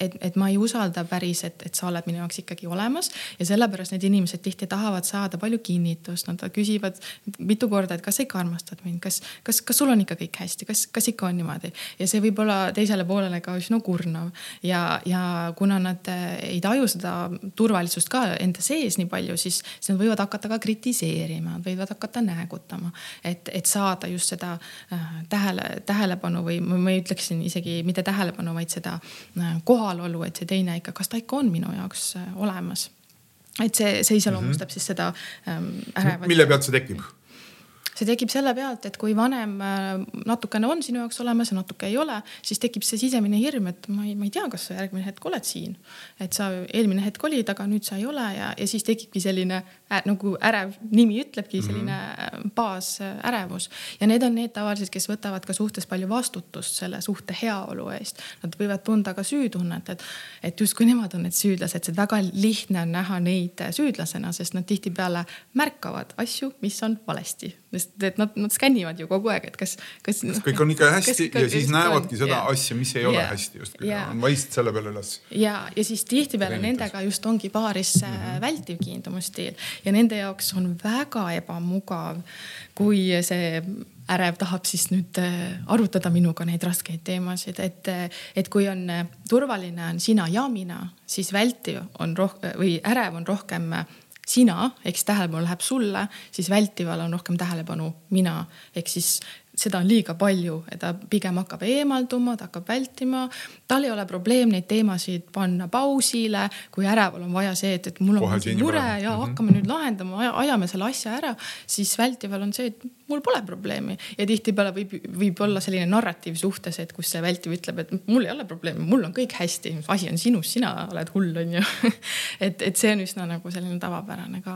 et, et ma ei usalda päris, et, et sa oled minu jaoks ikkagi olemas. Ja sellepärast need inimesed tihti tahavad saada palju kinnitust, nad küsivad mitu korda, et kas sa ikka armastad mind, kas, kas, kas sul on ikka kõik hästi, kas, kas ikka on niimoodi ja see võib olla teisele poolele ka üsna kurnav ja, ja kuna nad äh, ei taju seda turvalisust ka enda sees nii palju, siis, siis nad võivad hakata ka kritiseerima, võivad hakata näägutama, et, et saada just seda äh, tähele, tähelepanu või ma ütleksin isegi mitte tähelepanu, vaid seda äh, kohalolu, et see teine ikka, kas ta ikka on minu jaoks olemas et see, see iseloomustab mm -hmm. siis seda ähm, ärevat. mille pealt see tekib? See tekib selle pealt, et kui vanem äh, natukene on sinu jaoks olemas ja natuke ei ole, siis tekib see sisemine hirm, et ma ei, ma ei tea, kas sa järgmine hetk oled siin. et sa eelmine hetk olid, aga nüüd sa ei ole ja, ja siis tekibki selline nagu ärev nimi ütlebki, mhm. selline mm -hmm. baasärevus. ja need on need tavaliselt, kes võtavad ka suhtes palju vastutust selle suhte heaolu eest. Nad võivad tunda ka süütunnet, et, et justkui nemad on need süüdlased, see väga lihtne on näha neid süüdlasena, sest nad tihtipeale märkavad asju, mis on valesti sest et nad, nad skännivad ju kogu aeg, et kas, kas. kas kõik on ikka hästi kas, ja siis näevadki seda yeah. asja, mis ei ole yeah. hästi justkui yeah., on vaist selle peale üles. ja, ja siis tihtipeale nendega just ongi paaris mm -hmm. vältiv kiindumusstiil ja nende jaoks on väga ebamugav, kui see ärev tahab siis nüüd äh, arutada minuga neid raskeid teemasid, et, äh, et kui on turvaline on sina ja mina, siis vältiv on rohkem või ärev on rohkem sina, ehk siis tähelepanu läheb sulle, siis vältival on rohkem tähelepanu mina. ehk siis seda on liiga palju, et ta pigem hakkab eemalduma, ta hakkab vältima. Tal ei ole probleem neid teemasid panna pausile, kui äreval on vaja see, et, et mul on mingi mure ja mm -hmm. hakkame nüüd lahendama, ajame selle asja ära, siis vältival on see, et mul pole probleemi. Ja tihtipeale võib, võib olla selline narratiiv suhtes, et kus see vältiv ütleb, et mul ei ole probleemi, mul on kõik hästi, asi on sinus, sina oled hull, on ju. Et, et see on üsna nagu selline tavapärane ka,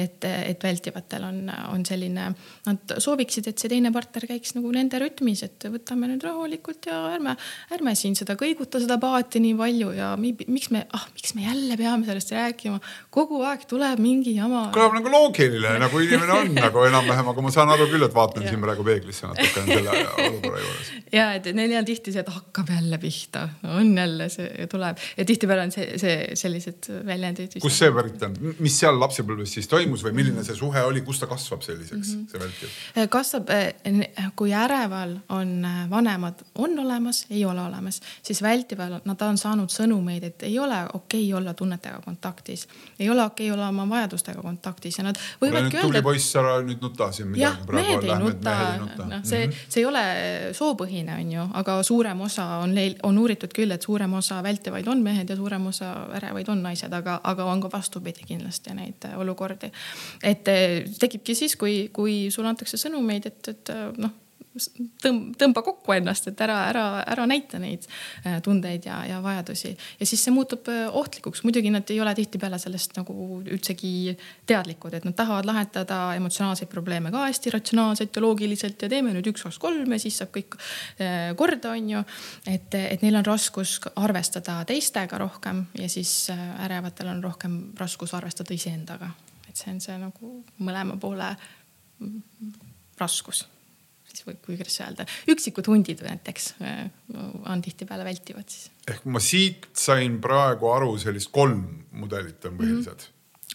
et, et vältivatel on, on selline, nad sooviksid, et see teine partner käiks nagu nende rütmis, et võtame nüüd rahulikult ja ärme, ärme siin seda kõiguta seda paati nii palju ja mi, miks me, ah, miks me jälle peame sellest rääkima. kogu aeg tuleb mingi jama. kõlab nagu loogiline, nagu inimene on nagu enam-vähem, aga ma saan aru küll et vaatan siin praegu peeglisse natukene selle olukorra juures. Ja et neil on tihti see, et hakkab jälle pihta, on jälle see tuleb ja tihtipeale on see, see sellised väljendid. kust see pärit on, mis seal lapsepõlves siis toimus või milline see suhe oli, kus ta kasvab selliseks mm, -hmm. see vältiv? Äh, kasvab, äh, kui äreval on äh, vanemad, on olemas, ei ole olemas, siis vältival nad on saanud sõnumeid, et ei ole okei okay olla tunnetega kontaktis, ei ole okei okay olla oma vajadustega kontaktis ja nad võivadki öelda. tubli poiss, ära nüüd nuta siin midagi praegu mehed ei nuta, noh, see -hmm. see ei ole soopõhine, on ju, aga suurem osa on neil, on uuritud küll, et suurem osa vältivaid on mehed ja suurem osa ärevaid on naised, aga, aga on ka vastupidi kindlasti neid äh, olukordi. et äh, tekibki siis, kui, kui sulle antakse sõnumeid, et, et äh, noh tõmba kokku ennast, et ära, ära, ära näita neid äh, tundeid ja, ja vajadusi. ja siis see muutub äh, ohtlikuks, muidugi nad ei ole tihtipeale sellest nagu üldsegi teadlikud, et nad tahavad lahendada emotsionaalseid probleeme ka hästi ratsionaalselt ja loogiliselt ja teeme nüüd üks, kaks, kolm ja siis saab kõik äh, korda, on ju. et, et neil on raskus arvestada teistega rohkem ja siis ärevatel on rohkem raskus arvestada iseendaga. et see on see nagu mõlema poole mm, raskus siis või kuidas öelda, üksikud hundid näiteks äh, on tihtipeale vältivad siis. ehk ma siit sain praegu aru, sellist kolm mudelit on põhilised mm. -hmm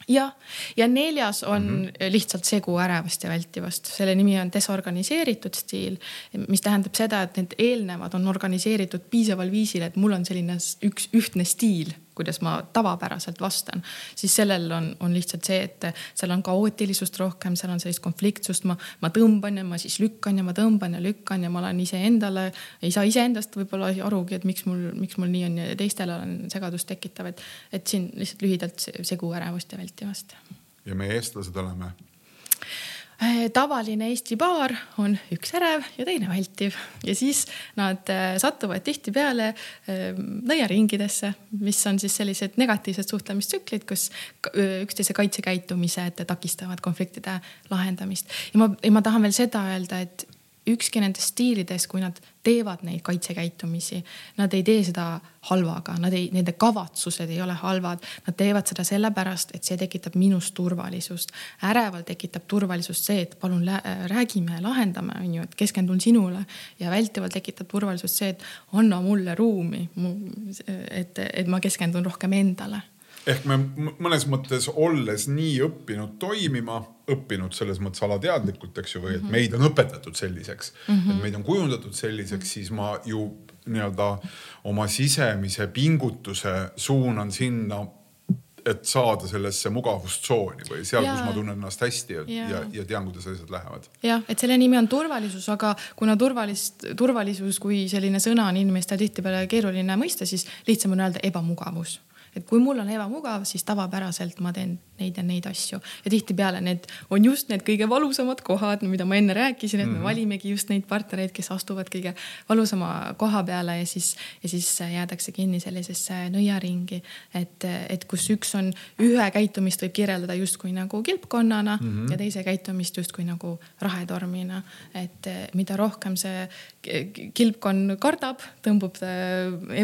jah, ja neljas on mm -hmm. lihtsalt segu ärevast ja vältivast, selle nimi on desorganiseeritud stiil, mis tähendab seda, et need eelnevad on organiseeritud piisaval viisil, et mul on selline üks ühtne stiil kuidas ma tavapäraselt vastan, siis sellel on, on lihtsalt see, et seal on kaootilisust rohkem, seal on sellist konfliktsust, ma, ma tõmban ja ma siis lükkan ja ma tõmban ja lükkan ja ma olen iseendale, ei saa iseendast võib-olla arugi, et miks mul, miks mul nii on ja teistele olen segadust tekitav, et, et siin lihtsalt lühidalt segu ärevust ja vältivast. ja meie eestlased oleme tavaline Eesti paar on üks ärev ja teine vältiv ja siis nad äh, satuvad tihtipeale äh, nõiaringidesse, mis on siis sellised negatiivsed suhtlemistsüklid, kus üksteise kaitsekäitumised takistavad konfliktide lahendamist. ja ma, ja ma tahan veel seda öelda, et ükski nendest stiilidest, kui nad teevad neid kaitsekäitumisi, nad ei tee seda halvaga, nad ei, nende kavatsused ei ole halvad, nad teevad seda sellepärast, et see tekitab minus turvalisust. äreval tekitab turvalisust see, et palun räägime, lahendame, on ju, et keskendun sinule. Ja vältival tekitab turvalisust see, et anna mulle ruumi, et, et ma keskendun rohkem endale ehk me mõnes mõttes olles nii õppinud toimima, õppinud selles mõttes alateadlikult, eks ju, või et mhm. meid on õpetatud selliseks mm, -hmm. et meid on kujundatud selliseks, siis ma ju nii-öelda oma sisemise pingutuse suunan sinna et saada sellesse mugavustsooni või seal, kus ma tunnen ennast hästi ja, ja, ja, ja tean, kuidas asjad lähevad. jah, et selle nimi on turvalisus, aga kuna turvalist, turvalisus kui selline sõna on inimestel tihtipeale keeruline mõista, siis lihtsam on öelda ebamugavus et kui mul on ebamugav, siis tavapäraselt ma teen neid ja neid asju ja tihtipeale need on just need kõige valusamad kohad, mida ma enne rääkisin, et me mm -hmm. valimegi just neid partnereid, kes astuvad kõige valusama koha peale ja siis, ja siis jäädakse kinni sellisesse nõiaringi. et, et kus üks on, ühe käitumist võib kirjeldada justkui nagu kilpkonnana mm -hmm. ja teise käitumist justkui nagu rahetormina. et mida rohkem see kilpkonn kardab, tõmbub,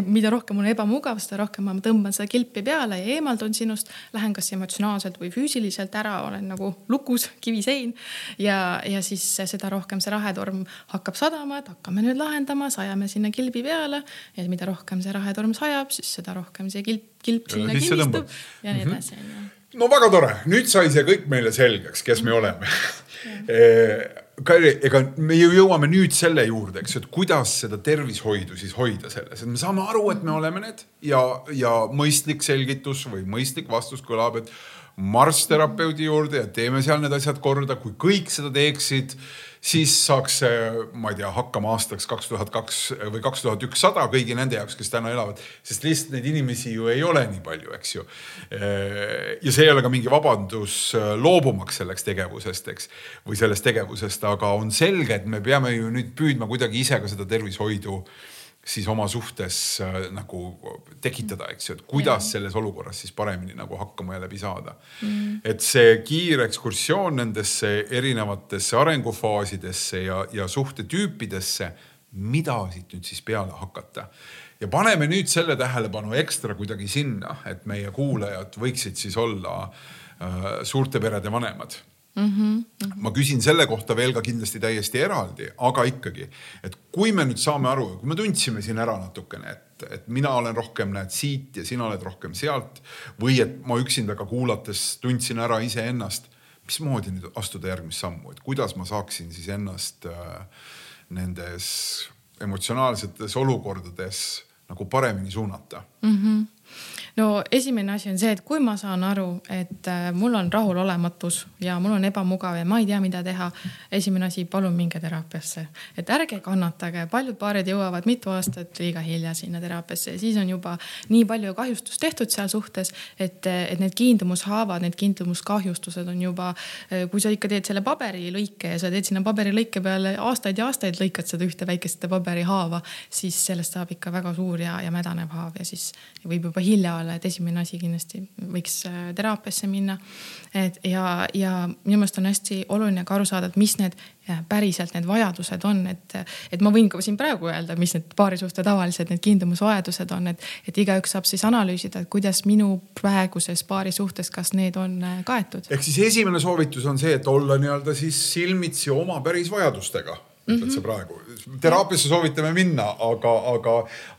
mida rohkem on ebamugav, seda rohkem ma tõmban seda kilpi peale ja eemaldun sinust, lähen kas emotsionaalselt emotsionaalselt või füüsiliselt ära, olen nagu lukus, kivisein. ja, ja siis seda rohkem see rahetorm hakkab sadama, et hakkame nüüd lahendama, sajame sinna kilbi peale. ja mida rohkem see rahetorm sajab, siis seda rohkem see kilp, kilp sinna kinnistub ja nii mhm. edasi on ju no väga tore, nüüd sai see kõik meile selgeks, kes me oleme eh, Kairi, ega me ju jõuame nüüd selle juurde, eks et kuidas seda tervishoidu siis hoida selles, et me saame aru, et me oleme need ja, ja mõistlik selgitus või mõistlik vastus kõlab, et marss terapeudi juurde ja teeme seal need asjad korda, kui kõik seda teeksid, siis saaks see, ma ei tea, hakkama aastaks kaks tuhat kaks või kaks tuhat ükssada kõigi nende jaoks, kes täna elavad, sest lihtsalt neid inimesi ju ei ole nii palju, eks ju. ja see ei ole ka mingi vabandus loobumaks selleks tegevusest, eks, või sellest tegevusest, aga on selge, et me peame ju nüüd püüdma kuidagi ise ka seda tervishoidu siis oma suhtes äh, nagu tekitada, eks ju, et kuidas ja. selles olukorras siis paremini nagu hakkama ja läbi saada mm.. et see kiire ekskursioon nendesse erinevatesse arengufaasidesse ja, ja suhtetüüpidesse, mida siit nüüd siis peale hakata. ja paneme nüüd selle tähelepanu ekstra kuidagi sinna, et meie kuulajad võiksid siis olla äh, suurte perede vanemad Mm -hmm, mm -hmm. ma küsin selle kohta veel ka kindlasti täiesti eraldi, aga ikkagi, et kui me nüüd saame aru, kui me tundsime siin ära natukene, et, et mina olen rohkem näed siit ja sina oled rohkem sealt või et ma üksinda ka kuulates tundsin ära iseennast, mismoodi nüüd astuda järgmist sammu, et kuidas ma saaksin siis ennast äh, nendes emotsionaalsetes olukordades nagu paremini suunata mm. -hmm no esimene asi on see, et kui ma saan aru, et äh, mul on rahulolematus ja mul on ebamugav ja ma ei tea, mida teha. esimene asi, palun minge teraapiasse, et ärge kannatage, paljud paarid jõuavad mitu aastat liiga hilja sinna teraapiasse ja siis on juba nii palju kahjustust tehtud seal suhtes, et, et need kiindumushaavad, need kiindumuskahjustused on juba, äh, kui sa ikka teed selle paberilõike ja sa teed sinna paberilõike peale aastaid ja aastaid lõikad seda ühte väikest paberihaava, siis sellest saab ikka väga suur ja, ja mädanev haav ja siis võib juba hilja olla, et esimene asi kindlasti võiks äh, teraapiasse minna. et ja, ja minu meelest on hästi oluline ka aru saada, et mis need päriselt need vajadused on, et, et ma võin ka siin praegu öelda, mis need paarisuhte tavalised need kiindumusvajadused on, et, et igaüks saab siis analüüsida, et kuidas minu praeguses paarisuhtes, kas need on äh, kaetud. ehk siis esimene soovitus on see, et olla nii-öelda siis silmitsi oma päris vajadustega ütled mm -hmm. sa praegu. teraapiasse soovitame minna, aga, aga,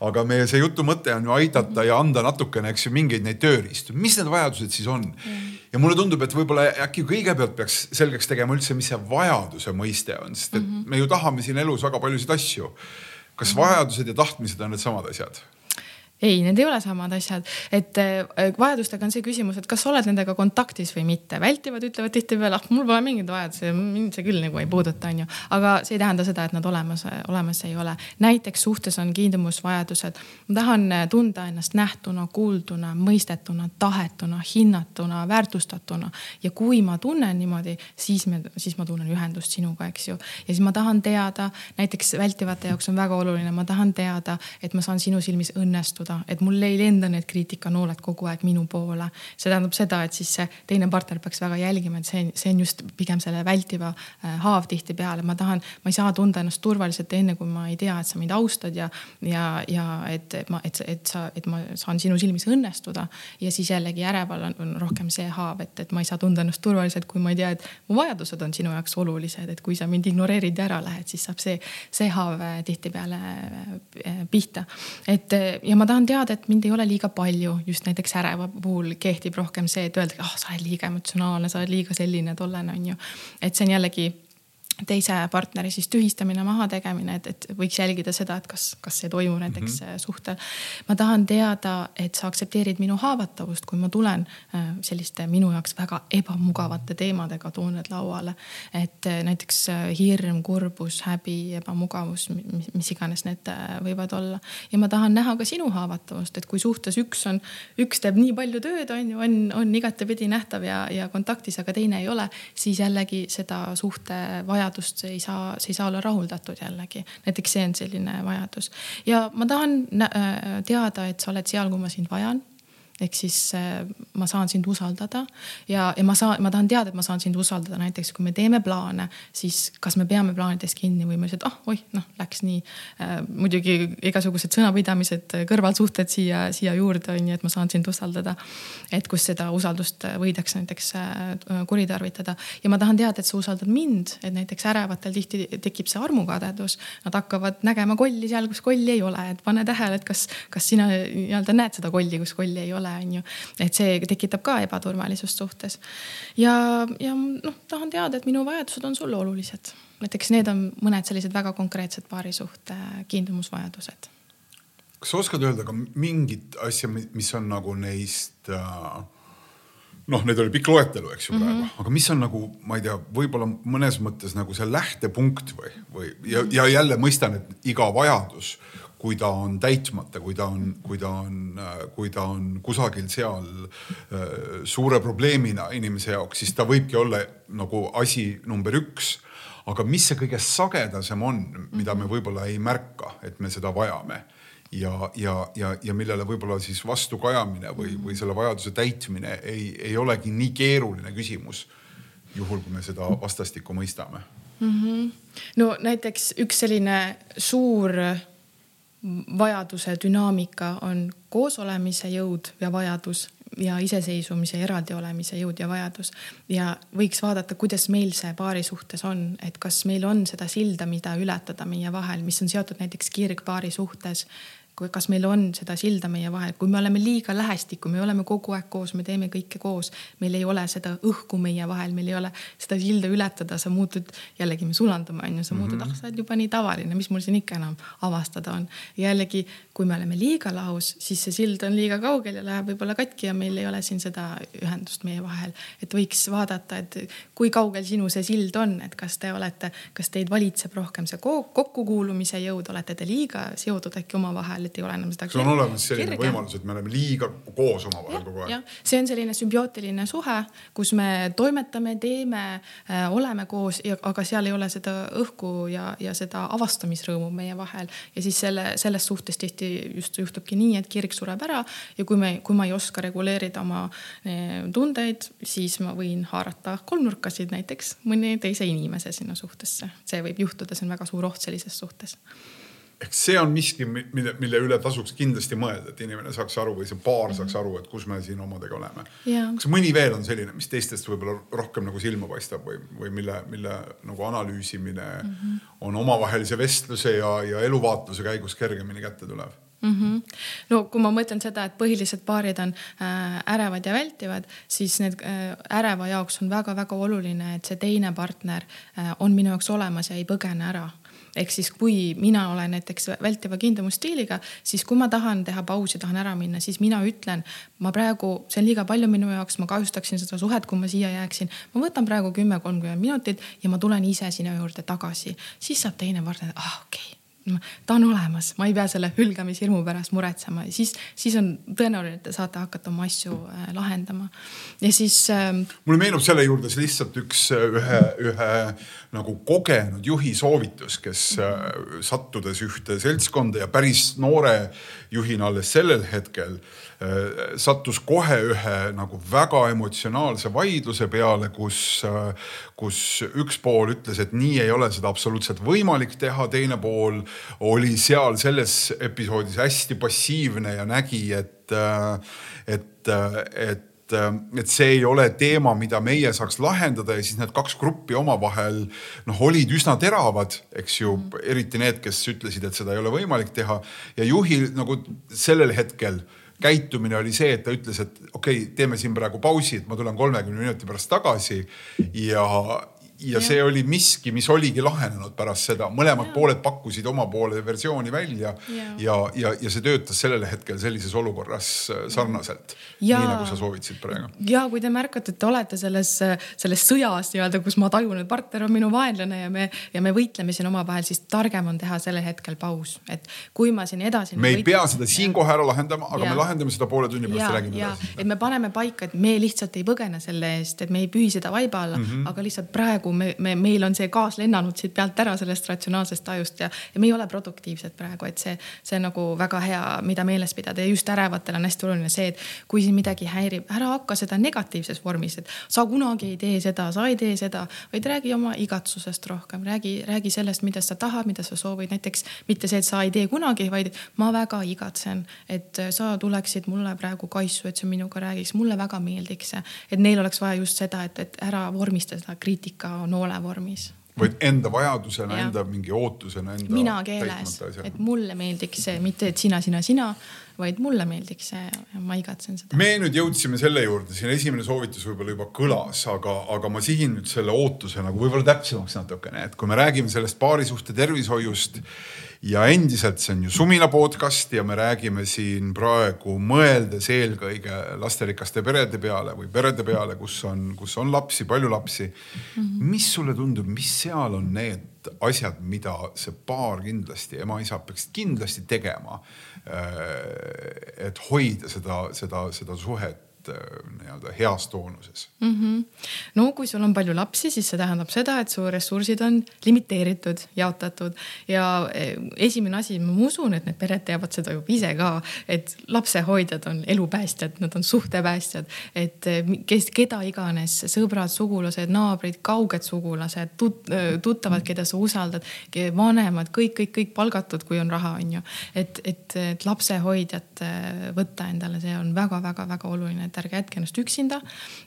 aga meie see jutu mõte on ju aidata mm -hmm. ja anda natukene, eks ju, mingeid neid tööriistu, mis need vajadused siis on mm. -hmm. ja mulle tundub, et võib-olla äkki kõigepealt peaks selgeks tegema üldse, mis see vajaduse mõiste on, sest et mm -hmm. me ju tahame siin elus väga paljusid asju. kas mm -hmm. vajadused ja tahtmised on needsamad asjad? Ei, need ei ole samad asjad, et äh, vajadustega on see küsimus, et kas sa oled nendega kontaktis või mitte. vältivad, ütlevad tihtipeale, ah mul pole mingeid vajadusi, mind see küll nagu ei puuduta, onju. aga see ei tähenda seda, et nad olemas, olemas ei ole. näiteks suhtes on kiindumusvajadused. ma tahan äh, tunda ennast nähtuna, kuulduna, mõistetuna, tahetuna, hinnatuna, väärtustatuna. ja kui ma tunnen niimoodi, siis me, siis ma tunnen ühendust sinuga, eks ju. ja siis ma tahan teada, näiteks vältivate jaoks on väga oluline, ma tahan teada, et ma saan sinu silmis õnnestuda seda, et mul ei lenda need kriitikanooled kogu aeg minu poole. see tähendab seda, et siis see teine partner peaks väga jälgima, et see, see on just pigem selle vältiva äh, haav tihtipeale. ma tahan, ma ei saa tunda ennast turvaliselt enne, kui ma ei tea, et sa mind austad ja, ja, ja et ma, et, et sa, et ma saan sinu silmis õnnestuda. ja siis jällegi äreval on, on rohkem see haav, et, et ma ei saa tunda ennast turvaliselt, kui ma ei tea, et mu vajadused on sinu jaoks olulised, et kui sa mind ignoreerid ja ära lähed, siis saab see, see haav äh, tihtipeale äh, pihta. et ja ma tahan tahan teada, et mind ei ole liiga palju, just näiteks äreva puhul kehtib rohkem see, et öeldakse, ah oh, sa oled liiga emotsionaalne, sa oled liiga selline, tollane on ju. et see on jällegi teise partneri siis tühistamine, mahategemine, et, et võiks jälgida seda, et kas, kas see toimub näiteks mm -hmm. suhtel. ma tahan teada, et sa aktsepteerid minu haavatavust, kui ma tulen äh, selliste minu jaoks väga ebamugavate teemadega toon need lauale. et äh, näiteks hirm, kurbus, häbi, ebamugavus, mis iganes need võivad olla. ja ma tahan näha ka sinu haavatavust, et kui suhtes üks on, üks teeb nii palju tööd, on ju, on, on igatepidi nähtav ja, ja kontaktis, aga teine ei ole, siis jällegi seda suhte vajadust vajadust ei saa, see ei saa olla rahuldatud jällegi. näiteks see on selline vajadus ja ma tahan äh, teada, et sa oled seal, kui ma sind vajan ehk siis äh, ma saan sind usaldada ja, ja ma saan, ma tahan teada, et ma saan sind usaldada, näiteks kui me teeme plaane, siis kas me peame plaanidest kinni või me lihtsalt, ah oih, noh, läks nii äh,. muidugi igasugused sõnapidamised, kõrvalsuhted siia, siia juurde on ju, et ma saan sind usaldada. et kus seda usaldust võidakse näiteks kuritarvitada ja ma tahan teada, et sa usaldad mind, et näiteks ärevatel tihti tekib see armukadedus. Nad hakkavad nägema kolli seal, kus kolli ei ole, et pane tähele, et kas, kas sina nii-öelda näed seda kolli, kus kolli ei ole, on ju. et see tekitab ka ebaturvalisust suhtes. ja, ja noh, tahan teada, et minu vajadused on sulle olulised. näiteks need on mõned sellised väga konkreetsed paarisuhte kiindumusvajadused. kas sa oskad öelda ka mingit asja, mis on nagu neist äh noh, neid oli pikk loetelu, eks ju praegu mm, -hmm. aga mis on nagu, ma ei tea, võib-olla mõnes mõttes nagu see lähtepunkt või, või ja, ja jälle mõistan, et iga vajadus kui ta on täitmata, kui ta on, kui ta on, kui ta on kusagil seal äh, suure probleemina inimese jaoks, siis ta võibki olla nagu asi number üks. aga mis see kõige sagedasem on, mida me võib-olla ei märka, et me seda vajame ja, ja, ja, ja millele võib-olla siis vastukajamine või, või selle vajaduse täitmine ei, ei olegi nii keeruline küsimus. juhul, kui me seda vastastikku mõistame mm. -hmm. no näiteks üks selline suur vajaduse dünaamika on koosolemise jõud ja vajadus ja iseseisvumise, eraldi olemise jõud ja vajadus. ja võiks vaadata, kuidas meil see paari suhtes on, et kas meil on seda silda, mida ületada meie vahel, mis on seotud näiteks kirgpaari suhtes kas meil on seda silda meie vahel, kui me oleme liiga lähestikku, me oleme kogu aeg koos, me teeme kõike koos, meil ei ole seda õhku meie vahel, meil ei ole seda silda ületada, sa muutud, jällegi me sulandume, on ju, sa muutud mm, -hmm. ah, sa oled juba nii tavaline, mis mul siin ikka enam avastada on. jällegi, kui me oleme liiga lahus, siis see sild on liiga kaugel ja läheb võib-olla katki ja meil ei ole siin seda ühendust meie vahel. et võiks vaadata, et kui kaugel sinu see sild on, et kas te olete, kas teid valitseb rohkem see kokkukuulumise jõud, olete te liiga seotud äkki omavahel, et ei ole enam seda. sul on olemas selline kirge. võimalus, et me oleme liiga koos omavahel kogu aeg. see on selline sümbiootiline suhe, kus me toimetame, teeme äh,, oleme koos, aga seal ei ole seda õhku ja, ja seda avastamisrõõmu meie vahel. ja siis selle, selles suhtes tihti just juhtubki nii, et kirg sureb ära ja kui me, kui ma ei oska reguleerida oma äh, tundeid, siis ma võin haarata kolmnurkasid näiteks mõni teise inimese sinna suhtesse. see võib juhtuda, see on väga suur oht sellises suhtes ehk see on miski, mille, mille üle tasuks kindlasti mõelda, et inimene saaks aru või see paar saaks aru, et kus me siin omadega oleme. kas mõni veel on selline, mis teistest võib-olla rohkem nagu silma paistab või, või mille, mille nagu analüüsimine mm -hmm. on omavahelise vestluse ja, ja eluvaatluse käigus kergemini kätte tulev? Mm -hmm. no kui ma mõtlen seda, et põhilised paarid on äh, ärevad ja vältivad, siis need äh, äreva jaoks on väga-väga oluline, et see teine partner äh, on minu jaoks olemas ja ei põgene ära ehk siis, kui mina olen näiteks vältiva kiindumusstiiliga, siis kui ma tahan teha pausi, tahan ära minna, siis mina ütlen, ma praegu, see on liiga palju minu jaoks, ma kahjustaksin seda suhet, kui ma siia jääksin. ma võtan praegu kümme, kolmkümmend minutit ja ma tulen ise sinu juurde tagasi, siis saab teine partner, ah okei okay ta on olemas, ma ei pea selle hülgamishirmu pärast muretsema, siis, siis on tõenäoline, et te saate hakata oma asju äh, lahendama. ja siis ähm.... mulle meenub selle juurde lihtsalt üks ühe, ühe nagu kogenud juhi soovitus, kes äh, sattudes ühte seltskonda ja päris noore juhina alles sellel hetkel äh, sattus kohe ühe nagu väga emotsionaalse vaidluse peale, kus, kus üks pool ütles, et nii ei ole seda absoluutselt võimalik teha, teine pool oli seal selles episoodis hästi passiivne ja nägi, et, et, et et see ei ole teema, mida meie saaks lahendada ja siis need kaks gruppi omavahel noh, olid üsna teravad, eks ju, eriti need, kes ütlesid, et seda ei ole võimalik teha. Ja juhil nagu sellel hetkel käitumine oli see, et ta ütles, et okei okay,, teeme siin praegu pausi, et ma tulen kolmekümne minuti pärast tagasi ja, ja see oli miski, mis oligi lahenenud pärast seda, mõlemad ja. pooled pakkusid oma poole versiooni välja ja, ja, ja, ja see töötas sellel hetkel sellises olukorras äh, sarnaselt. nii nagu sa soovitasid praegu. ja kui te märkate, et te olete selles, selles sõjas nii-öelda, kus ma tajun, et partner on minu vaenlane ja me, ja me võitleme siin omavahel, siis targem on teha sellel hetkel paus, et kui ma siin edasi. me ei võitleme, pea seda siin kohe ära lahendama, aga ja. me lahendame seda poole tunni pärast ja räägime edasi. et me paneme paika, et me lihtsalt ei põgene selle eest, et me ei pühi seda vaiba alla mm, -hmm. aga lihtsalt praegu praegu me, me, meil on see gaas lennanud siit pealt ära sellest ratsionaalsest tajust ja, ja me ei ole produktiivsed praegu, et see, see on nagu väga hea, mida meeles pidada ja just ärevatel on hästi oluline see, et kui sind midagi häirib, ära hakka seda negatiivses vormis, et sa kunagi ei tee seda, sa ei tee seda, vaid räägi oma igatsusest rohkem, räägi, räägi sellest, mida sa tahad, mida sa soovid, näiteks mitte see, et sa ei tee kunagi, vaid ma väga igatsen, et sa tuleksid mulle praegu kaisu, et sa minuga räägiks, mulle väga meeldiks see, et neil oleks vaja just seda, et, et ära vormista seda kriitika noole vormis. Vaid enda vajadusena, enda mingi ootusena. mina keeles, et mulle meeldiks see, mitte et sina, sina, sina, vaid mulle meeldiks see ja ma igatsen seda. me nüüd jõudsime selle juurde, siin esimene soovitus võib-olla juba kõlas, aga, aga ma sihin nüüd selle ootuse nagu võib-olla täpsemaks natukene, et kui me räägime sellest paarisuhte tervishoiust ja endiselt see on ju Sumina podcast ja me räägime siin praegu mõeldes eelkõige lasterikaste perede peale või perede peale, kus on, kus on lapsi, palju lapsi mm. -hmm. mis sulle tundub, mis seal on need asjad, mida see paar kindlasti, ema-isa peaks kindlasti tegema? Äh, et hoida seda, seda, seda suhet nii-öelda heas toonuses mm. -hmm. no kui sul on palju lapsi, siis see tähendab seda, et su ressursid on limiteeritud, jaotatud ja eh, esimene asi, ma usun, et need pered teavad seda juba ise ka, et lapsehoidjad on elupäästjad, nad on suhtepäästjad, et eh, kes, keda iganes, sõbrad, sugulased, naabrid, kauged sugulased tut,, tuttavad, keda sa usaldad, vanemad, kõik, kõik, kõik palgatud, kui on raha, on ju. et, et, et lapsehoidjat võtta endale, see on väga-väga-väga oluline et ärge jätke ennast üksinda.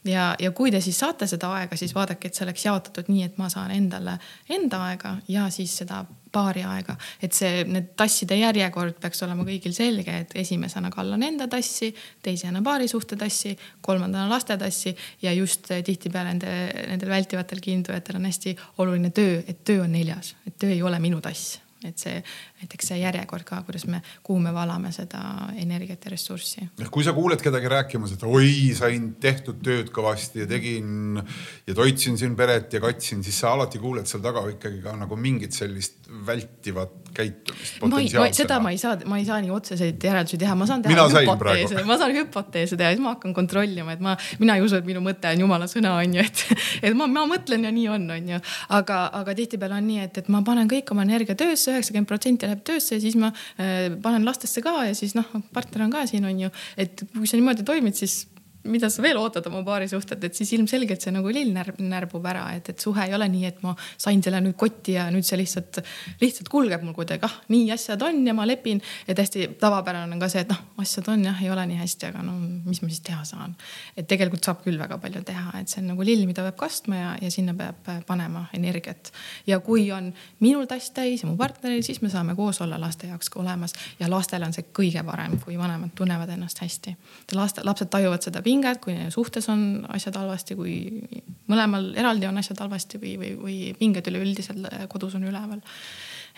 ja, ja kui te siis saate seda aega, siis vaadake, et see oleks jaotatud nii, et ma saan endale enda aega ja siis seda paari aega. et see, need tasside järjekord peaks olema kõigil selge, et esimesena kallan enda tassi, teisena paarisuhte tassi, kolmandana laste tassi ja just tihtipeale nende, nendel vältivatel kiindujatel on hästi oluline töö, et töö on neljas, et töö ei ole minu tass et see näiteks see järjekord ka, kuidas me, kuhu me valame seda energiat ja ressurssi. kui sa kuuled kedagi rääkimas, et oi, sain tehtud tööd kõvasti ja tegin ja toitsin siin peret ja katsin, siis sa alati kuuled seal taga ikkagi ka nagu mingit sellist vältivat käitumist. seda ma ei saa, ma ei saa nii otseseid järeldusi teha, ma saan teha hüpoteese, ma saan hüpoteese teha, siis ma hakkan kontrollima, et ma, mina ei usu, et minu mõte on jumala sõna, on ju, et, et ma, ma mõtlen ja nii on, on ju. aga, aga tihtipeale on nii, et, et ma panen kõik oma energia töösse, üheksakümmend protsenti läheb töösse ja siis ma äh, panen lastesse ka ja siis noh, partner on ka siin, on ju. et kui sa niimoodi toimid, siis mida sa veel ootad oma paarisuhted, et siis ilmselgelt see nagu lill närb, närbub ära, et, et suhe ei ole nii, et ma sain selle nüüd kotti ja nüüd see lihtsalt, lihtsalt kulgeb mul kuidagi, ah nii asjad on ja ma lepin. et hästi tavapärane on ka see, et noh, asjad on jah, ei ole nii hästi, aga no mis ma siis teha saan. et tegelikult saab küll väga palju teha, et see on nagu lill, mida peab kastma ja, ja sinna peab panema energiat. ja kui on minul tass täis ja mu partneril, siis me saame koos olla laste jaoks ka olemas ja lastele on see kõige parem, kui vanemad tunnevad ennast hästi. laste, lapsed tajuvad seda pinget pinget, kui suhtes on asjad halvasti, kui mõlemal eraldi on asjad halvasti või, või, või pinged üleüldiselt kodus on üleval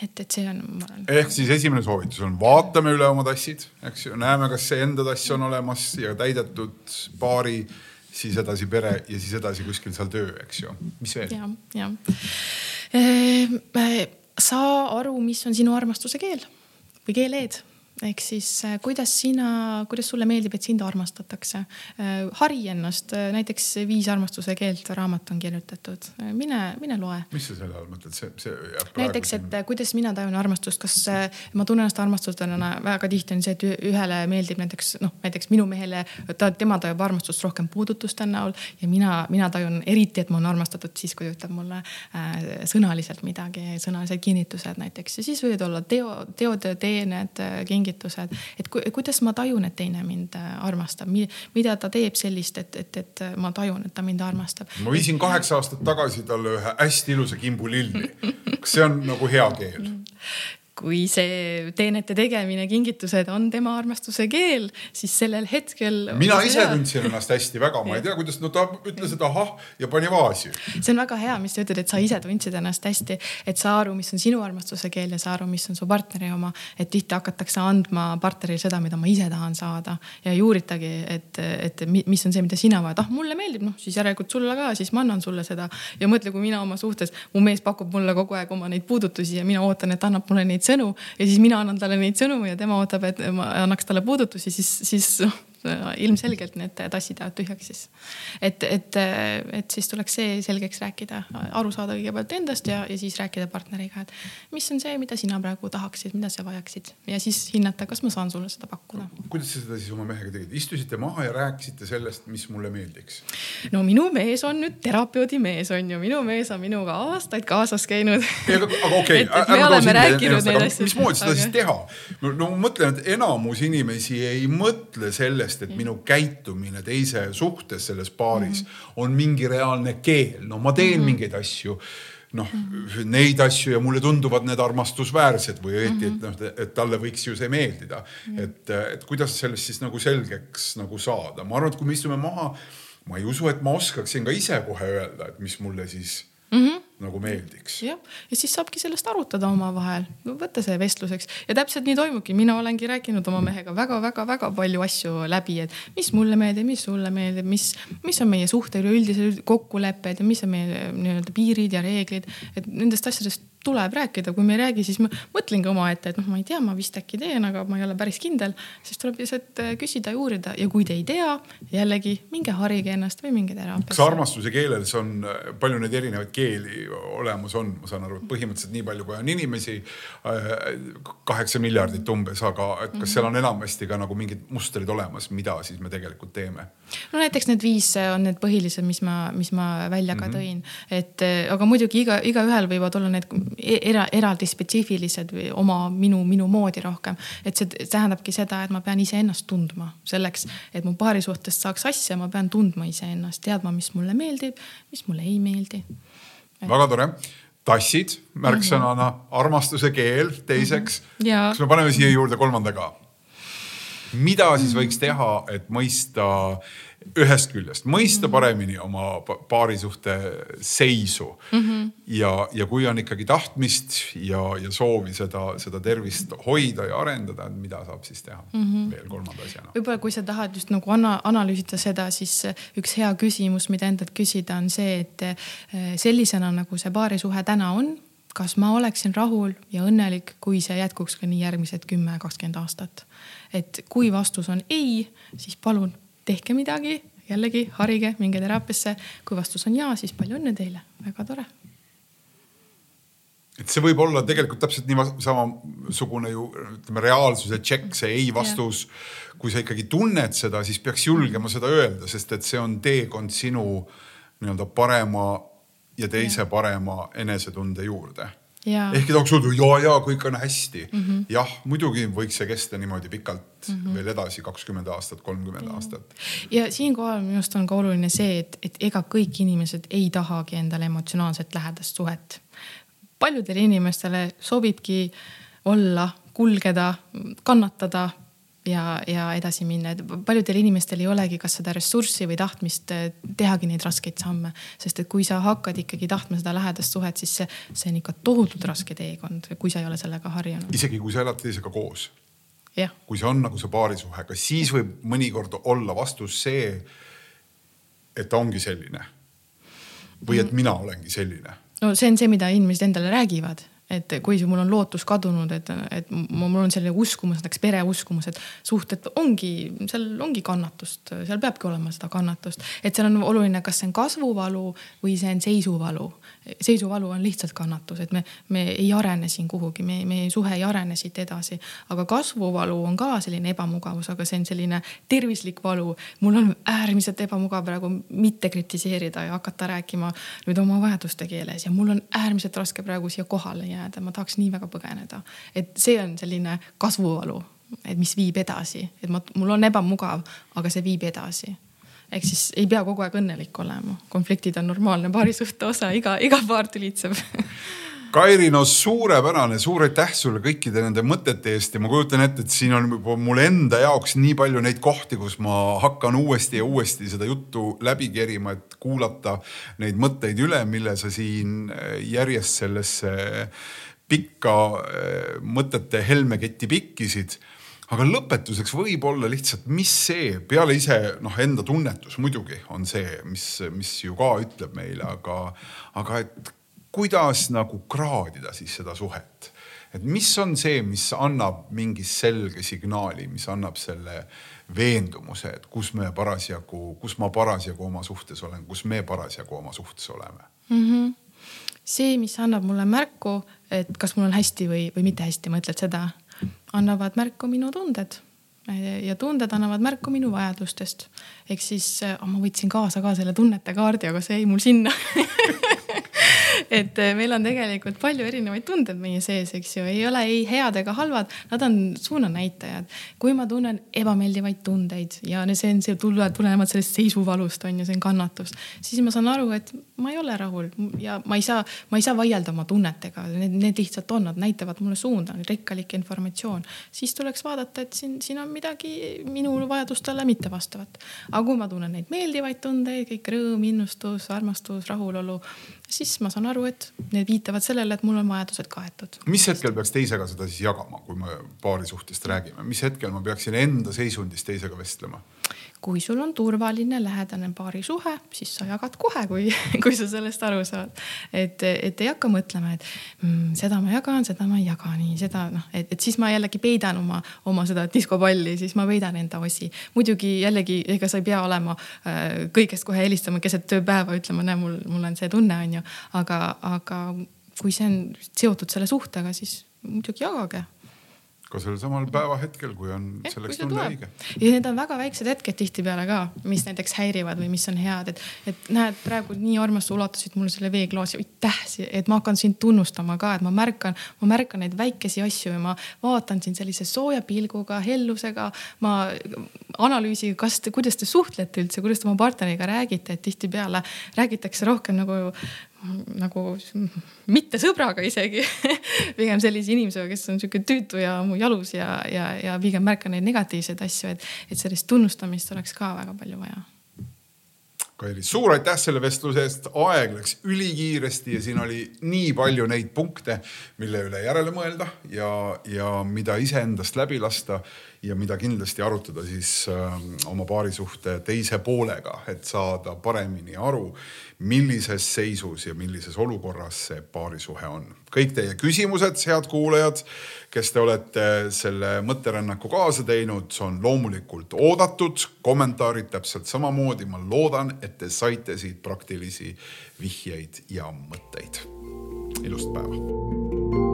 et, et see on, ma arvan. ehk siis esimene soovitus on vaatame üle oma tassid, eks ju, näeme, kas see enda tass on olemas ja täidetud paari, siis edasi pere ja siis edasi kuskil seal töö, eks ju, mis veel? ja, ja ehm, saa aru, mis on sinu armastuse keel või keeleed ehk siis äh, kuidas sina, kuidas sulle meeldib, et sind armastatakse? Äh, hari ennast, äh, näiteks Viis armastuse keelt raamat on kirjutatud, mine, mine loe. mis sa selle all mõtled, see, see. näiteks, et kuidas mina tajun armastust, kas ma tunnen ennast armastusena, väga tihti on see, et ühele meeldib näiteks noh, näiteks minu mehele, ta, tema tajub armastust rohkem puudutuste näol ja mina, mina tajun eriti, et ma olen armastatud siis, kui ta ütleb mulle sõnaliselt midagi, sõnalised kinnitused näiteks ja siis võivad olla teo, teod, teened, kingid kingitused, et ku, kuidas ma tajun, et teine mind äh, armastab, mida ta teeb sellist, et, et, et ma tajun, et ta mind armastab. ma viisin kaheksa aastat tagasi talle ühe hästi ilusa kimbu lilli. kas see on nagu hea keel? Kui see teenete tegemine, kingitused on tema armastuse keel, siis sellel hetkel. mina ise hea. tundsin ennast hästi väga, ma ei tea, kuidas, no ta ütles, et ahah ja pani vaasi. see on väga hea, mis sa ütled, et sa ise tundsid ennast hästi, et saa aru, mis on sinu armastuse keel ja saa aru, mis on su partneri oma. et tihti hakatakse andma partnerile seda, mida ma ise tahan saada ja ei uuritagi, et, et mis on see, mida sina vajad, ah mulle meeldib, noh siis järelikult sulle ka, siis ma annan sulle seda. ja mõtle, kui mina oma suhtes, mu mees pakub mulle kogu aeg oma neid puudutusi ja mina ootan, et annab mulle neid sõnu ja siis mina annan talle neid sõnu ja tema ootab, et ma annaks talle puudutusi, siis, siis ilmselgelt need tassid jäävad tühjaks siis. et, et, et siis tuleks see selgeks rääkida, aru saada kõigepealt endast ja, ja siis rääkida partneriga, et mis on see, mida sina praegu tahaksid, mida sa vajaksid ja siis hinnata, kas ma saan sulle seda pakkuda. kuidas sa seda siis oma mehega tegid, istusite maha ja rääkisite sellest, mis mulle meeldiks? no minu mees on nüüd terapeudi mees on ju, minu mees on minuga aastaid kaasas käinud. aga, aga okei okay,. me oleme rääkinud neid asju. mismoodi seda aga... siis teha? no ma mõtlen, et enamus inimesi ei mõtle sellest sellest, et minu käitumine teise suhtes selles paaris mm -hmm. on mingi reaalne keel, no ma teen mm -hmm. mingeid asju noh mm -hmm., neid asju ja mulle tunduvad need armastusväärsed või õieti mm, -hmm. et noh, et talle võiks ju see meeldida mm. -hmm. et, et kuidas sellest siis nagu selgeks nagu saada, ma arvan, et kui me istume maha, ma ei usu, et ma oskaksin ka ise kohe öelda, et mis mulle siis mm. -hmm nagu meeldiks. jah, ja siis saabki sellest arutada omavahel, võtta see vestluseks. Ja täpselt nii toimubki, mina olengi rääkinud oma mehega väga-väga-väga palju asju läbi, et mis mulle meeldib, mis sulle meeldib, mis, mis on meie suhte üleüldised kokkulepped ja mis on meie nii-öelda piirid ja reeglid, et nendest asjadest tuleb rääkida, kui me ei räägi, siis ma mõtlengi omaette, et noh, ma ei tea, ma vist äkki teen, aga ma ei ole päris kindel. siis tuleb lihtsalt äh, küsida ja uurida ja kui te ei tea, jällegi minge harige ennast või minge teraapiasse. kas armastuse keeles on, äh, palju neid erinevaid keeli olemas on, ma saan aru, et põhimõtteliselt nii palju, kui on inimesi, äh, kaheksa miljardit umbes, aga et kas seal on enamasti ka nagu mingid mustrid olemas, mida siis me tegelikult teeme? No näiteks need viis on need põhilised, mis ma, mis ma välja ka mhm. tõin mm, -hmm. et aga muidugi iga, igaühel võivad olla need e-, era, eraldi spetsiifilised või oma minu, minu moodi rohkem. et see tähendabki seda, et ma pean iseennast tundma selleks, et mu paari suhtest saaks asja, ma pean tundma iseennast, teadma, mis mulle meeldib, mis mulle ei meeldi. väga tore tassid märksõnana armastuse keel teiseks. -hmm. kas me paneme siia juurde kolmanda ka? Mida siis võiks teha, et mõista ühest küljest, mõista paremini oma paarisuhte seisu mm. -hmm. ja, ja kui on ikkagi tahtmist ja, ja soovi seda, seda tervist hoida ja arendada, mida saab siis teha mm -hmm. veel kolmanda asjana? võib-olla, kui sa tahad just nagu ana analüüsida seda, siis üks hea küsimus, mida endalt küsida, on see, et eh, sellisena nagu see paarisuhe täna on, kas ma oleksin rahul ja õnnelik, kui see jätkuks ka nii järgmised kümme, kakskümmend aastat. Et kui vastus on ei, siis palun tehke midagi, jällegi harige, minge teraapiasse. kui vastus on jaa, siis palju õnne teile, väga tore. et see võib olla tegelikult täpselt nii samasugune ju ütleme reaalsuse tšekk, see ei vastus. kui sa ikkagi tunned seda, siis peaks julgema seda öelda, sest et see on teekond sinu nii-öelda parema ja teise ja. parema enesetunde juurde ehkki tahaks öelda ja, ja kõik on hästi mm. -hmm. jah, muidugi võiks see kesta niimoodi pikalt mm -hmm. veel edasi, kakskümmend aastat, kolmkümmend aastat. ja siinkohal minu arust on ka oluline see, et, et ega kõik inimesed ei tahagi endale emotsionaalselt lähedast suhet. paljudele inimestele sobibki olla, kulgeda, kannatada ja, ja edasi minna, et paljudel inimestel ei olegi kas seda ressurssi või tahtmist eh, tehagi neid raskeid samme. sest et kui sa hakkad ikkagi tahtma seda lähedast suhet, siis see, see on ikka tohutult raske teekond, kui sa ei ole sellega harjunud. isegi kui sa elad teisega koos. Kui see on nagu see paarisuhe, ka siis võib mõnikord olla vastus see, et ta ongi selline. või et mina olengi selline. no see on see, mida inimesed endale räägivad et kui mul on lootus kadunud, et, et mul on selline uskumus, näiteks pere uskumus, et suhted ongi, seal ongi kannatust, seal peabki olema seda kannatust. et seal on oluline, kas see on kasvuvalu või see on seisuvalu seisuvalu on lihtsalt kannatus, et me, me ei arene siin kuhugi, me, meie suhe ei arene siit edasi. aga kasvuvalu on ka selline ebamugavus, aga see on selline tervislik valu. mul on äärmiselt ebamugav praegu mitte kritiseerida ja hakata rääkima nüüd oma vajaduste keeles ja mul on äärmiselt raske praegu siia kohale jääda, ma tahaks nii väga põgeneda. et see on selline kasvuvalu, et mis viib edasi, et ma, mul on ebamugav, aga see viib edasi. Ehk siis ei pea kogu aeg õnnelik olema, konfliktid on normaalne paarisuhte osa, iga, iga paar tülitseb Kairi, no suurepärane, suur aitäh sulle kõikide nende mõtete eest ja ma kujutan ette, et siin on mul enda jaoks nii palju neid kohti, kus ma hakkan uuesti ja uuesti seda juttu läbi kerima, et kuulata neid mõtteid üle, mille sa siin eh, järjest sellesse pikka eh, mõtete helmeketti pikkisid. Aga lõpetuseks võib-olla lihtsalt, mis see peale ise noh, enda tunnetus muidugi on see, mis, mis ju ka ütleb meile, aga, aga et kuidas nagu kraadida siis seda suhet. et mis on see, mis annab mingi selge signaali, mis annab selle veendumuse, et kus me parasjagu, kus ma parasjagu oma suhtes olen, kus me parasjagu oma suhtes oleme mm. -hmm. see, mis annab mulle märku, et kas mul on hästi või, või mitte hästi, mõtled seda annavad märku minu tunded ja tunded annavad märku minu vajadustest. ehk siis oh, ma võtsin kaasa ka selle tunnete kaardi, aga see jäi mul sinna et eh, meil on tegelikult palju erinevaid tundeid meie sees, eks ju, ei ole ei head ega halvad, nad on suunanäitajad. kui ma tunnen ebameeldivaid tundeid ja see on see tulenevalt sellest seisuvalust on ju, see on kannatus, siis ma saan aru, et ma ei ole rahul ja ma ei saa, ma ei saa vaielda oma tunnetega, need, need lihtsalt on, nad näitavad mulle suunda, rikkalik informatsioon. siis tuleks vaadata, et siin, siin on midagi minu vajadustele mitte vastavat. aga kui ma tunnen neid meeldivaid tundeid, kõik rõõm, innustus, armastus, rahulolu siis ma saan aru, et need viitavad sellele, et mul on vajadused kaetud. mis hetkel peaks teisega seda siis jagama, kui me paari suhtest räägime, mis hetkel ma peaksin enda seisundist teisega vestlema? Kui sul on turvaline lähedane paarisuhe, siis sa jagad kohe, kui, kui sa sellest aru saad. et, et ei hakka mõtlema, et mm, seda ma jagan, seda ma ei jaga nii, seda noh, et, et siis ma jällegi peidan oma, oma seda diskopalli, siis ma peidan enda osi. muidugi jällegi, ega sa ei pea olema äh, kõigest kohe helistama keset tööpäeva, ütlema, näe, mul, mul on see tunne, on ju. aga, aga kui see on seotud selle suhtega, siis muidugi jagage ka sel samal päevahetkel, kui on Eh, selleks tunne õige. ja need on väga väiksed hetked tihtipeale ka, mis näiteks häirivad või mis on head, et, et näed, praegu nii armast ulatasid mulle selle veeklaasi, aitäh, et ma hakkan sind tunnustama ka, et ma märkan, ma märkan neid väikesi asju ja ma vaatan sind sellise sooja pilguga, hellusega. ma analüüsin, kas te, kuidas te suhtlete üldse, kuidas te oma partneriga räägite, et tihtipeale räägitakse rohkem nagu nagu mitte sõbraga isegi pigem sellise inimesega, kes on sihuke tüütu ja mu jalus ja, ja, ja pigem märkan neid negatiivseid asju, et, et sellist tunnustamist oleks ka väga palju vaja. Kairi, suur aitäh selle vestluse eest, aeg läks ülikiiresti ja siin oli nii palju neid punkte, mille üle järele mõelda ja, ja mida iseendast läbi lasta ja mida kindlasti arutada siis äh, oma paarisuhte teise poolega, et saada paremini aru, millises seisus ja millises olukorras see paarisuhe on. kõik teie küsimused, head kuulajad, kes te olete selle mõtterännaku kaasa teinud, on loomulikult oodatud, kommentaarid täpselt samamoodi. ma loodan, et te saite siit praktilisi vihjeid ja mõtteid. ilusat päeva